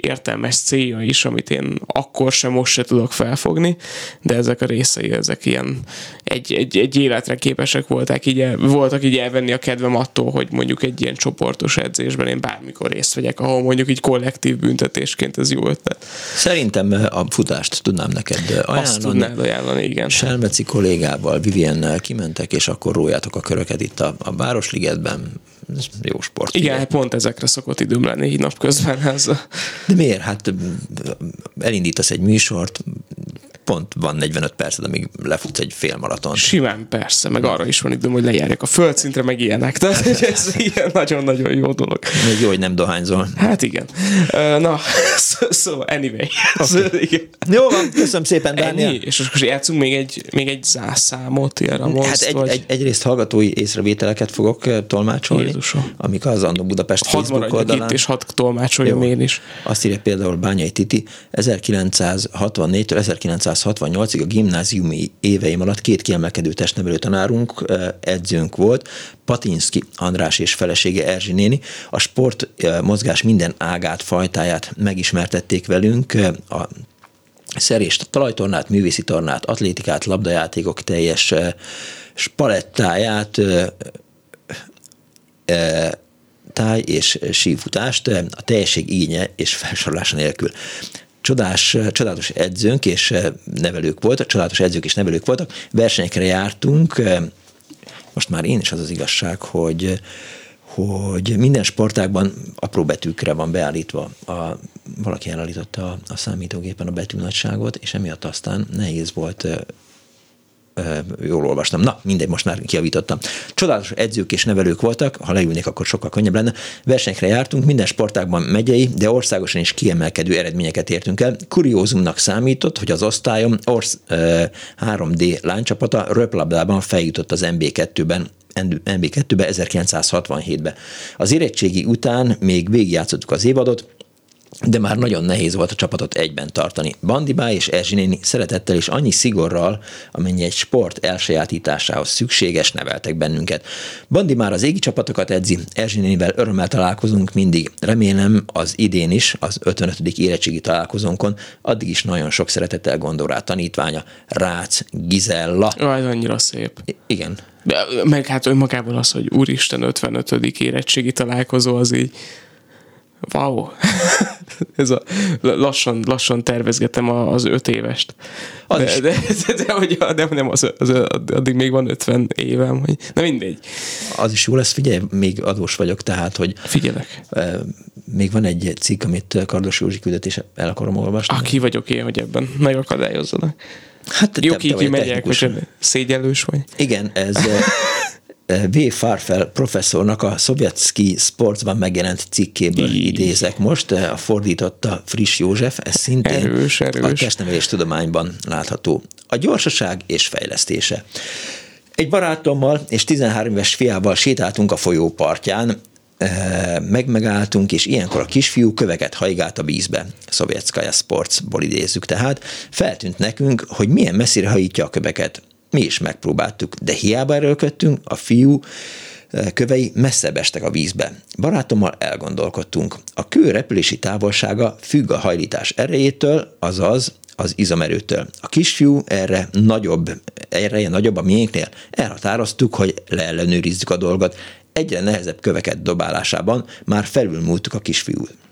értelmes célja is, amit én akkor sem most se tudok felfogni, de ezek a részei, ezek ilyen egy, egy, egy életre képesek voltak így, el, voltak így elvenni a kedvem attól, hogy mondjuk egy ilyen csoportos edzésben én bármikor részt vegyek, ahol mondjuk így kollektív büntetésként ez jó ötlet. Szerintem a futást tudnám neked ajánlani. Azt tudnád ajánlani, igen. Selmeci kollégával, Viviennel kimentek, és akkor rójátok a köröket itt a, a Városligetben, ez jó sport. Igen, hát pont ezekre szokott időm lenni így napközben. Ez. De miért? Hát elindítasz egy műsort, pont van 45 perced, amíg lefutsz egy fél maraton. Simán, persze, meg arra is van időm, hogy lejárjak a földszintre, meg ilyenek. Tehát ez <laughs> ilyen nagyon-nagyon jó dolog. Még jó, hogy nem dohányzol. Hát igen. Na, <laughs> szóval anyway. Okay. <laughs> igen. Jó van, köszönöm szépen, Dániel. Ennyi? És akkor játszunk még egy, még egy zászámot, ilyen a Hát egy, vagy... egy, egyrészt hallgatói észrevételeket fogok tolmácsolni, Jézusom. amik az Andó Budapest hadd Facebook oldalán. Itt, és hadd tolmácsoljam én is. Azt írja például Bányai Titi, 1964-től 1968-ig a gimnáziumi éveim alatt két kiemelkedő testnevelő tanárunk, edzőnk volt, Patinski András és felesége Erzsi néni. A sport mozgás minden ágát, fajtáját megismertették velünk, a szerést, talajtornát, művészi tornát, atlétikát, labdajátékok teljes spalettáját, táj és sífutást a teljesség igénye és felsorolása nélkül csodás, csodálatos edzőnk és nevelők voltak, csodálatos edzők és nevelők voltak, versenyekre jártunk, most már én is az az igazság, hogy hogy minden sportágban apró betűkre van beállítva, a, valaki elállította a, a számítógépen a betűnagyságot, és emiatt aztán nehéz volt jól olvastam. Na, mindegy, most már kiavítottam. Csodálatos edzők és nevelők voltak, ha leülnék, akkor sokkal könnyebb lenne. Versenyekre jártunk, minden sportágban megyei, de országosan is kiemelkedő eredményeket értünk el. Kuriózumnak számított, hogy az osztályom orsz, 3D lánycsapata röplabdában feljutott az MB2-ben MB2-be 1967-be. Az érettségi után még végigjátszottuk az évadot, de már nagyon nehéz volt a csapatot egyben tartani. Bandibá és Erzsinéni szeretettel és annyi szigorral, amennyi egy sport elsajátításához szükséges, neveltek bennünket. Bandi már az égi csapatokat edzi, Erzsinénivel örömmel találkozunk mindig. Remélem az idén is, az 55. érettségi találkozónkon, addig is nagyon sok szeretettel gondol rá tanítványa, Rácz Gizella. Aj, annyira szép. I- igen. De, meg hát önmagában az, hogy úristen 55. érettségi találkozó, az így Wow! <laughs> Ez a, lassan, lassan tervezgetem az öt évest. Az de, de, de, de, hogy de, nem, az, az, addig még van 50 évem, hogy na mindegy. Az is jó lesz, figyelj, még adós vagyok, tehát, hogy Figyelek. Még van egy cikk, amit Kardos Józsi küldött, és el akarom olvasni. Aki vagyok én, hogy ebben megakadályozzanak. Hát jó, ki, ki megyek, hogy szégyelős vagy. Igen, ez <laughs> V. Farfel professzornak a Szovjetszki Sportsban megjelent cikkéből Így. idézek most, a fordította Friss József, ez szintén erős, erős. a testnevelés tudományban látható. A gyorsaság és fejlesztése. Egy barátommal és 13 éves fiával sétáltunk a folyó partján, megmegálltunk, és ilyenkor a kisfiú köveket hajgált a vízbe. Szovjetszkaja Sportsból idézzük tehát. Feltűnt nekünk, hogy milyen messzire hajítja a köveket. Mi is megpróbáltuk, de hiába erőlködtünk, a fiú eh, kövei messzebb estek a vízbe. Barátommal elgondolkodtunk. A kő repülési távolsága függ a hajlítás erejétől, azaz az izomerőtől. A kisfiú erre nagyobb, ereje nagyobb a miénknél. Elhatároztuk, hogy leellenőrizzük a dolgot. Egyre nehezebb köveket dobálásában már felülmúltuk a kisfiút.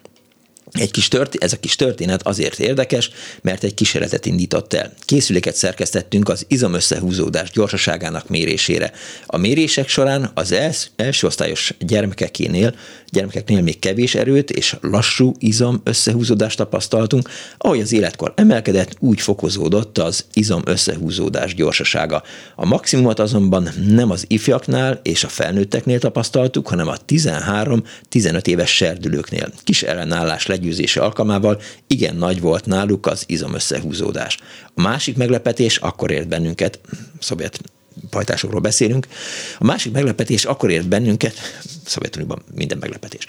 Egy kis tört, ez a kis történet azért érdekes, mert egy kísérletet indított el. Készüléket szerkesztettünk az izomösszehúzódás gyorsaságának mérésére. A mérések során az els, első osztályos gyermekekénél, gyermekeknél még kevés erőt és lassú izom összehúzódást tapasztaltunk, ahogy az életkor emelkedett, úgy fokozódott az izom összehúzódás gyorsasága. A maximumot azonban nem az ifjaknál és a felnőtteknél tapasztaltuk, hanem a 13-15 éves serdülőknél. Kis ellenállás legy legyőzése alkalmával igen nagy volt náluk az izomösszehúzódás. A másik meglepetés akkor ért bennünket, szovjet pajtásokról beszélünk. A másik meglepetés akkor ért bennünket, Szovjetunióban minden meglepetés.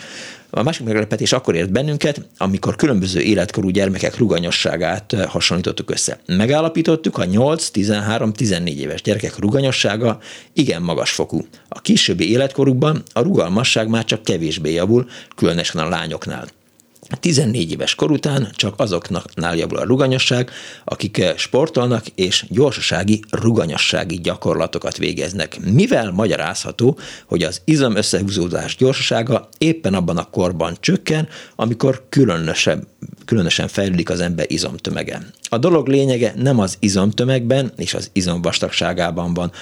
A másik meglepetés akkor ért bennünket, amikor különböző életkorú gyermekek ruganyosságát hasonlítottuk össze. Megállapítottuk, a 8, 13, 14 éves gyerekek ruganyossága igen magas fokú. A későbbi életkorukban a rugalmasság már csak kevésbé javul, különösen a lányoknál. 14 éves kor után csak azoknál javul a ruganyosság, akik sportolnak és gyorsasági ruganyossági gyakorlatokat végeznek. Mivel magyarázható, hogy az izom összehúzódás gyorsasága éppen abban a korban csökken, amikor különösebb, különösen fejlődik az ember izomtömege. A dolog lényege nem az izomtömegben és az izomvastagságában van.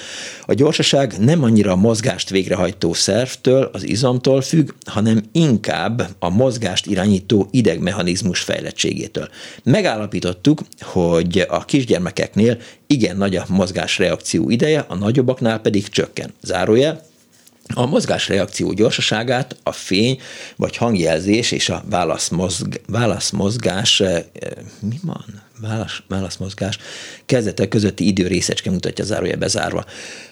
A gyorsaság nem annyira a mozgást végrehajtó szervtől, az izomtól függ, hanem inkább a mozgást irányító idegmechanizmus fejlettségétől. Megállapítottuk, hogy a kisgyermekeknél igen nagy a mozgásreakció ideje, a nagyobbaknál pedig csökken. Zárójel, a mozgásreakció gyorsaságát a fény vagy hangjelzés és a válaszmozg, válaszmozgás, eh, mi van? Válasz, válaszmozgás kezdetek közötti időrészecske mutatja zárója bezárva.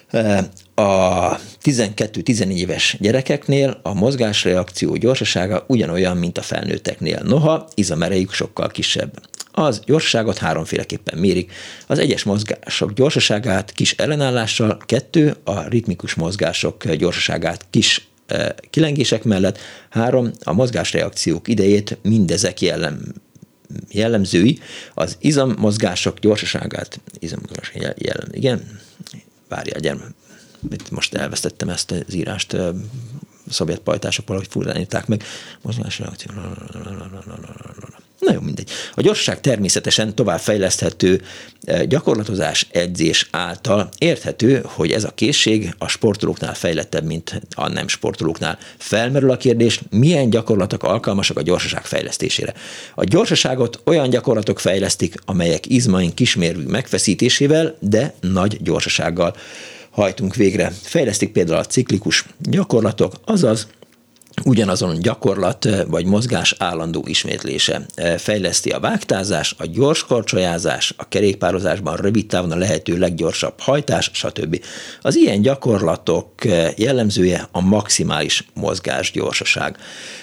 Eh, a 12-14 éves gyerekeknél a mozgásreakció gyorsasága ugyanolyan, mint a felnőtteknél. Noha izomerejük sokkal kisebb. Az gyorsaságot háromféleképpen mérik. Az egyes mozgások gyorsaságát kis ellenállással, kettő a ritmikus mozgások gyorsaságát kis e, kilengések mellett, három a mozgásreakciók idejét mindezek jellem, jellemzői, az izommozgások gyorsaságát, izommozgás jellem, igen, várjál, gyere, most elvesztettem ezt az írást, szovjet pajtások valahogy furán meg, mozgásreakció, Na jó, mindegy. A gyorsaság természetesen továbbfejleszthető eh, gyakorlatozás, edzés által érthető, hogy ez a készség a sportolóknál fejlettebb, mint a nem sportolóknál. Felmerül a kérdés, milyen gyakorlatok alkalmasak a gyorsaság fejlesztésére. A gyorsaságot olyan gyakorlatok fejlesztik, amelyek izmaink kismérvű megfeszítésével, de nagy gyorsasággal hajtunk végre. Fejlesztik például a ciklikus gyakorlatok, azaz ugyanazon gyakorlat vagy mozgás állandó ismétlése. Fejleszti a vágtázás, a gyors korcsolyázás, a kerékpározásban rövid távon a lehető leggyorsabb hajtás, stb. Az ilyen gyakorlatok jellemzője a maximális mozgás gyorsaság.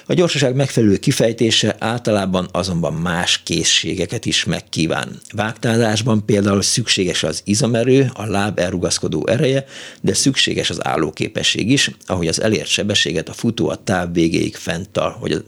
A gyorsaság megfelelő kifejtése általában azonban más készségeket is megkíván. Vágtázásban például szükséges az izomerő, a láb elrugaszkodó ereje, de szükséges az állóképesség is, ahogy az elért sebességet a futó a táv végéig fenntart, hogy a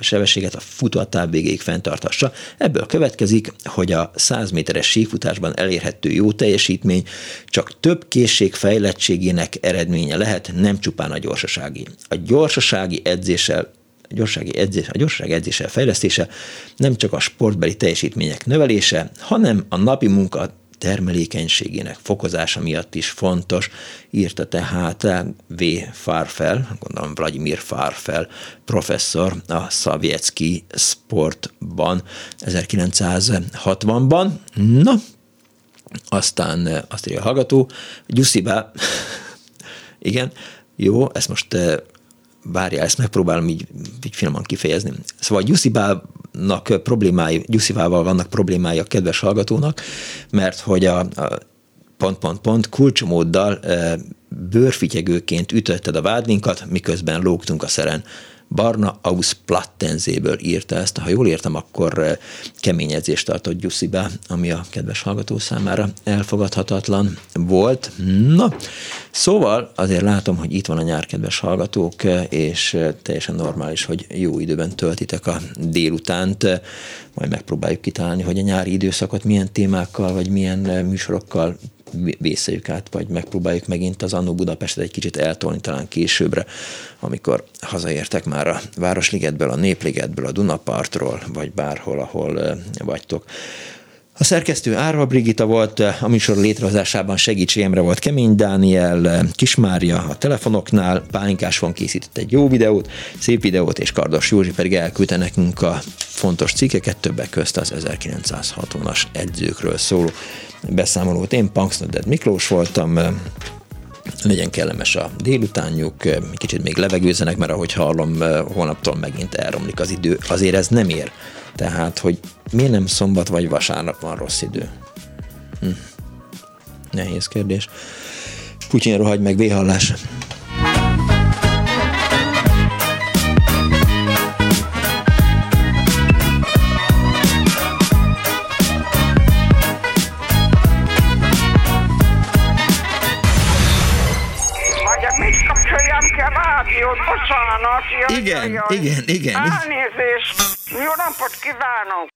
sebességet a futó a táv végéig fenntartassa. Ebből következik, hogy a 100 méteres síkfutásban elérhető jó teljesítmény csak több készség fejlettségének eredménye lehet, nem csupán a gyorsasági. A gyorsasági edzéssel gyorsági edzés, a gyorsaság edzéssel fejlesztése nem csak a sportbeli teljesítmények növelése, hanem a napi munka termelékenységének fokozása miatt is fontos, írta tehát V. Farfel, gondolom Vladimir Farfel professzor a Szavjetszki sportban 1960-ban. Na, aztán azt írja a hallgató, Gyuszibá, <laughs> igen, jó, ezt most várjál, ezt megpróbálom így, így finoman kifejezni. Szóval Gyuszibának problémái, Gyuszibával vannak problémái a kedves hallgatónak, mert hogy a, a pont, pont, pont kulcsomóddal e, bőrfityegőként ütötted a vádlinkat, miközben lógtunk a szeren. Barna aus Plattenzéből írta ezt. Ha jól értem, akkor eh, kemény edzést tartott Gyuszibe, ami a kedves hallgató számára elfogadhatatlan volt. Na, szóval azért látom, hogy itt van a nyár, kedves hallgatók, eh, és eh, teljesen normális, hogy jó időben töltitek a délutánt. Majd megpróbáljuk kitalálni, hogy a nyári időszakot milyen témákkal, vagy milyen műsorokkal vészeljük át, vagy megpróbáljuk megint az Annó Budapestet egy kicsit eltolni talán későbbre, amikor hazaértek már a Városligetből, a Népligetből, a Dunapartról, vagy bárhol, ahol vagytok. A szerkesztő Árva Brigita volt, a műsor létrehozásában segítségemre volt Kemény Dániel, Kismária a telefonoknál, Pálinkás von készített egy jó videót, szép videót, és Kardos Józsi pedig elküldte nekünk a fontos cikkeket, többek közt az 1960-as edzőkről szóló beszámolót. Én Punksnoded Miklós voltam, legyen kellemes a délutánjuk, kicsit még levegőzenek, mert ahogy hallom, holnaptól megint elromlik az idő. Azért ez nem ér tehát, hogy miért nem szombat vagy vasárnap van rossz idő? Hm. Nehéz kérdés. Putyin rohagy meg, véhallás. Igen, igen, igen. Elnézést. Jó napot kívánok!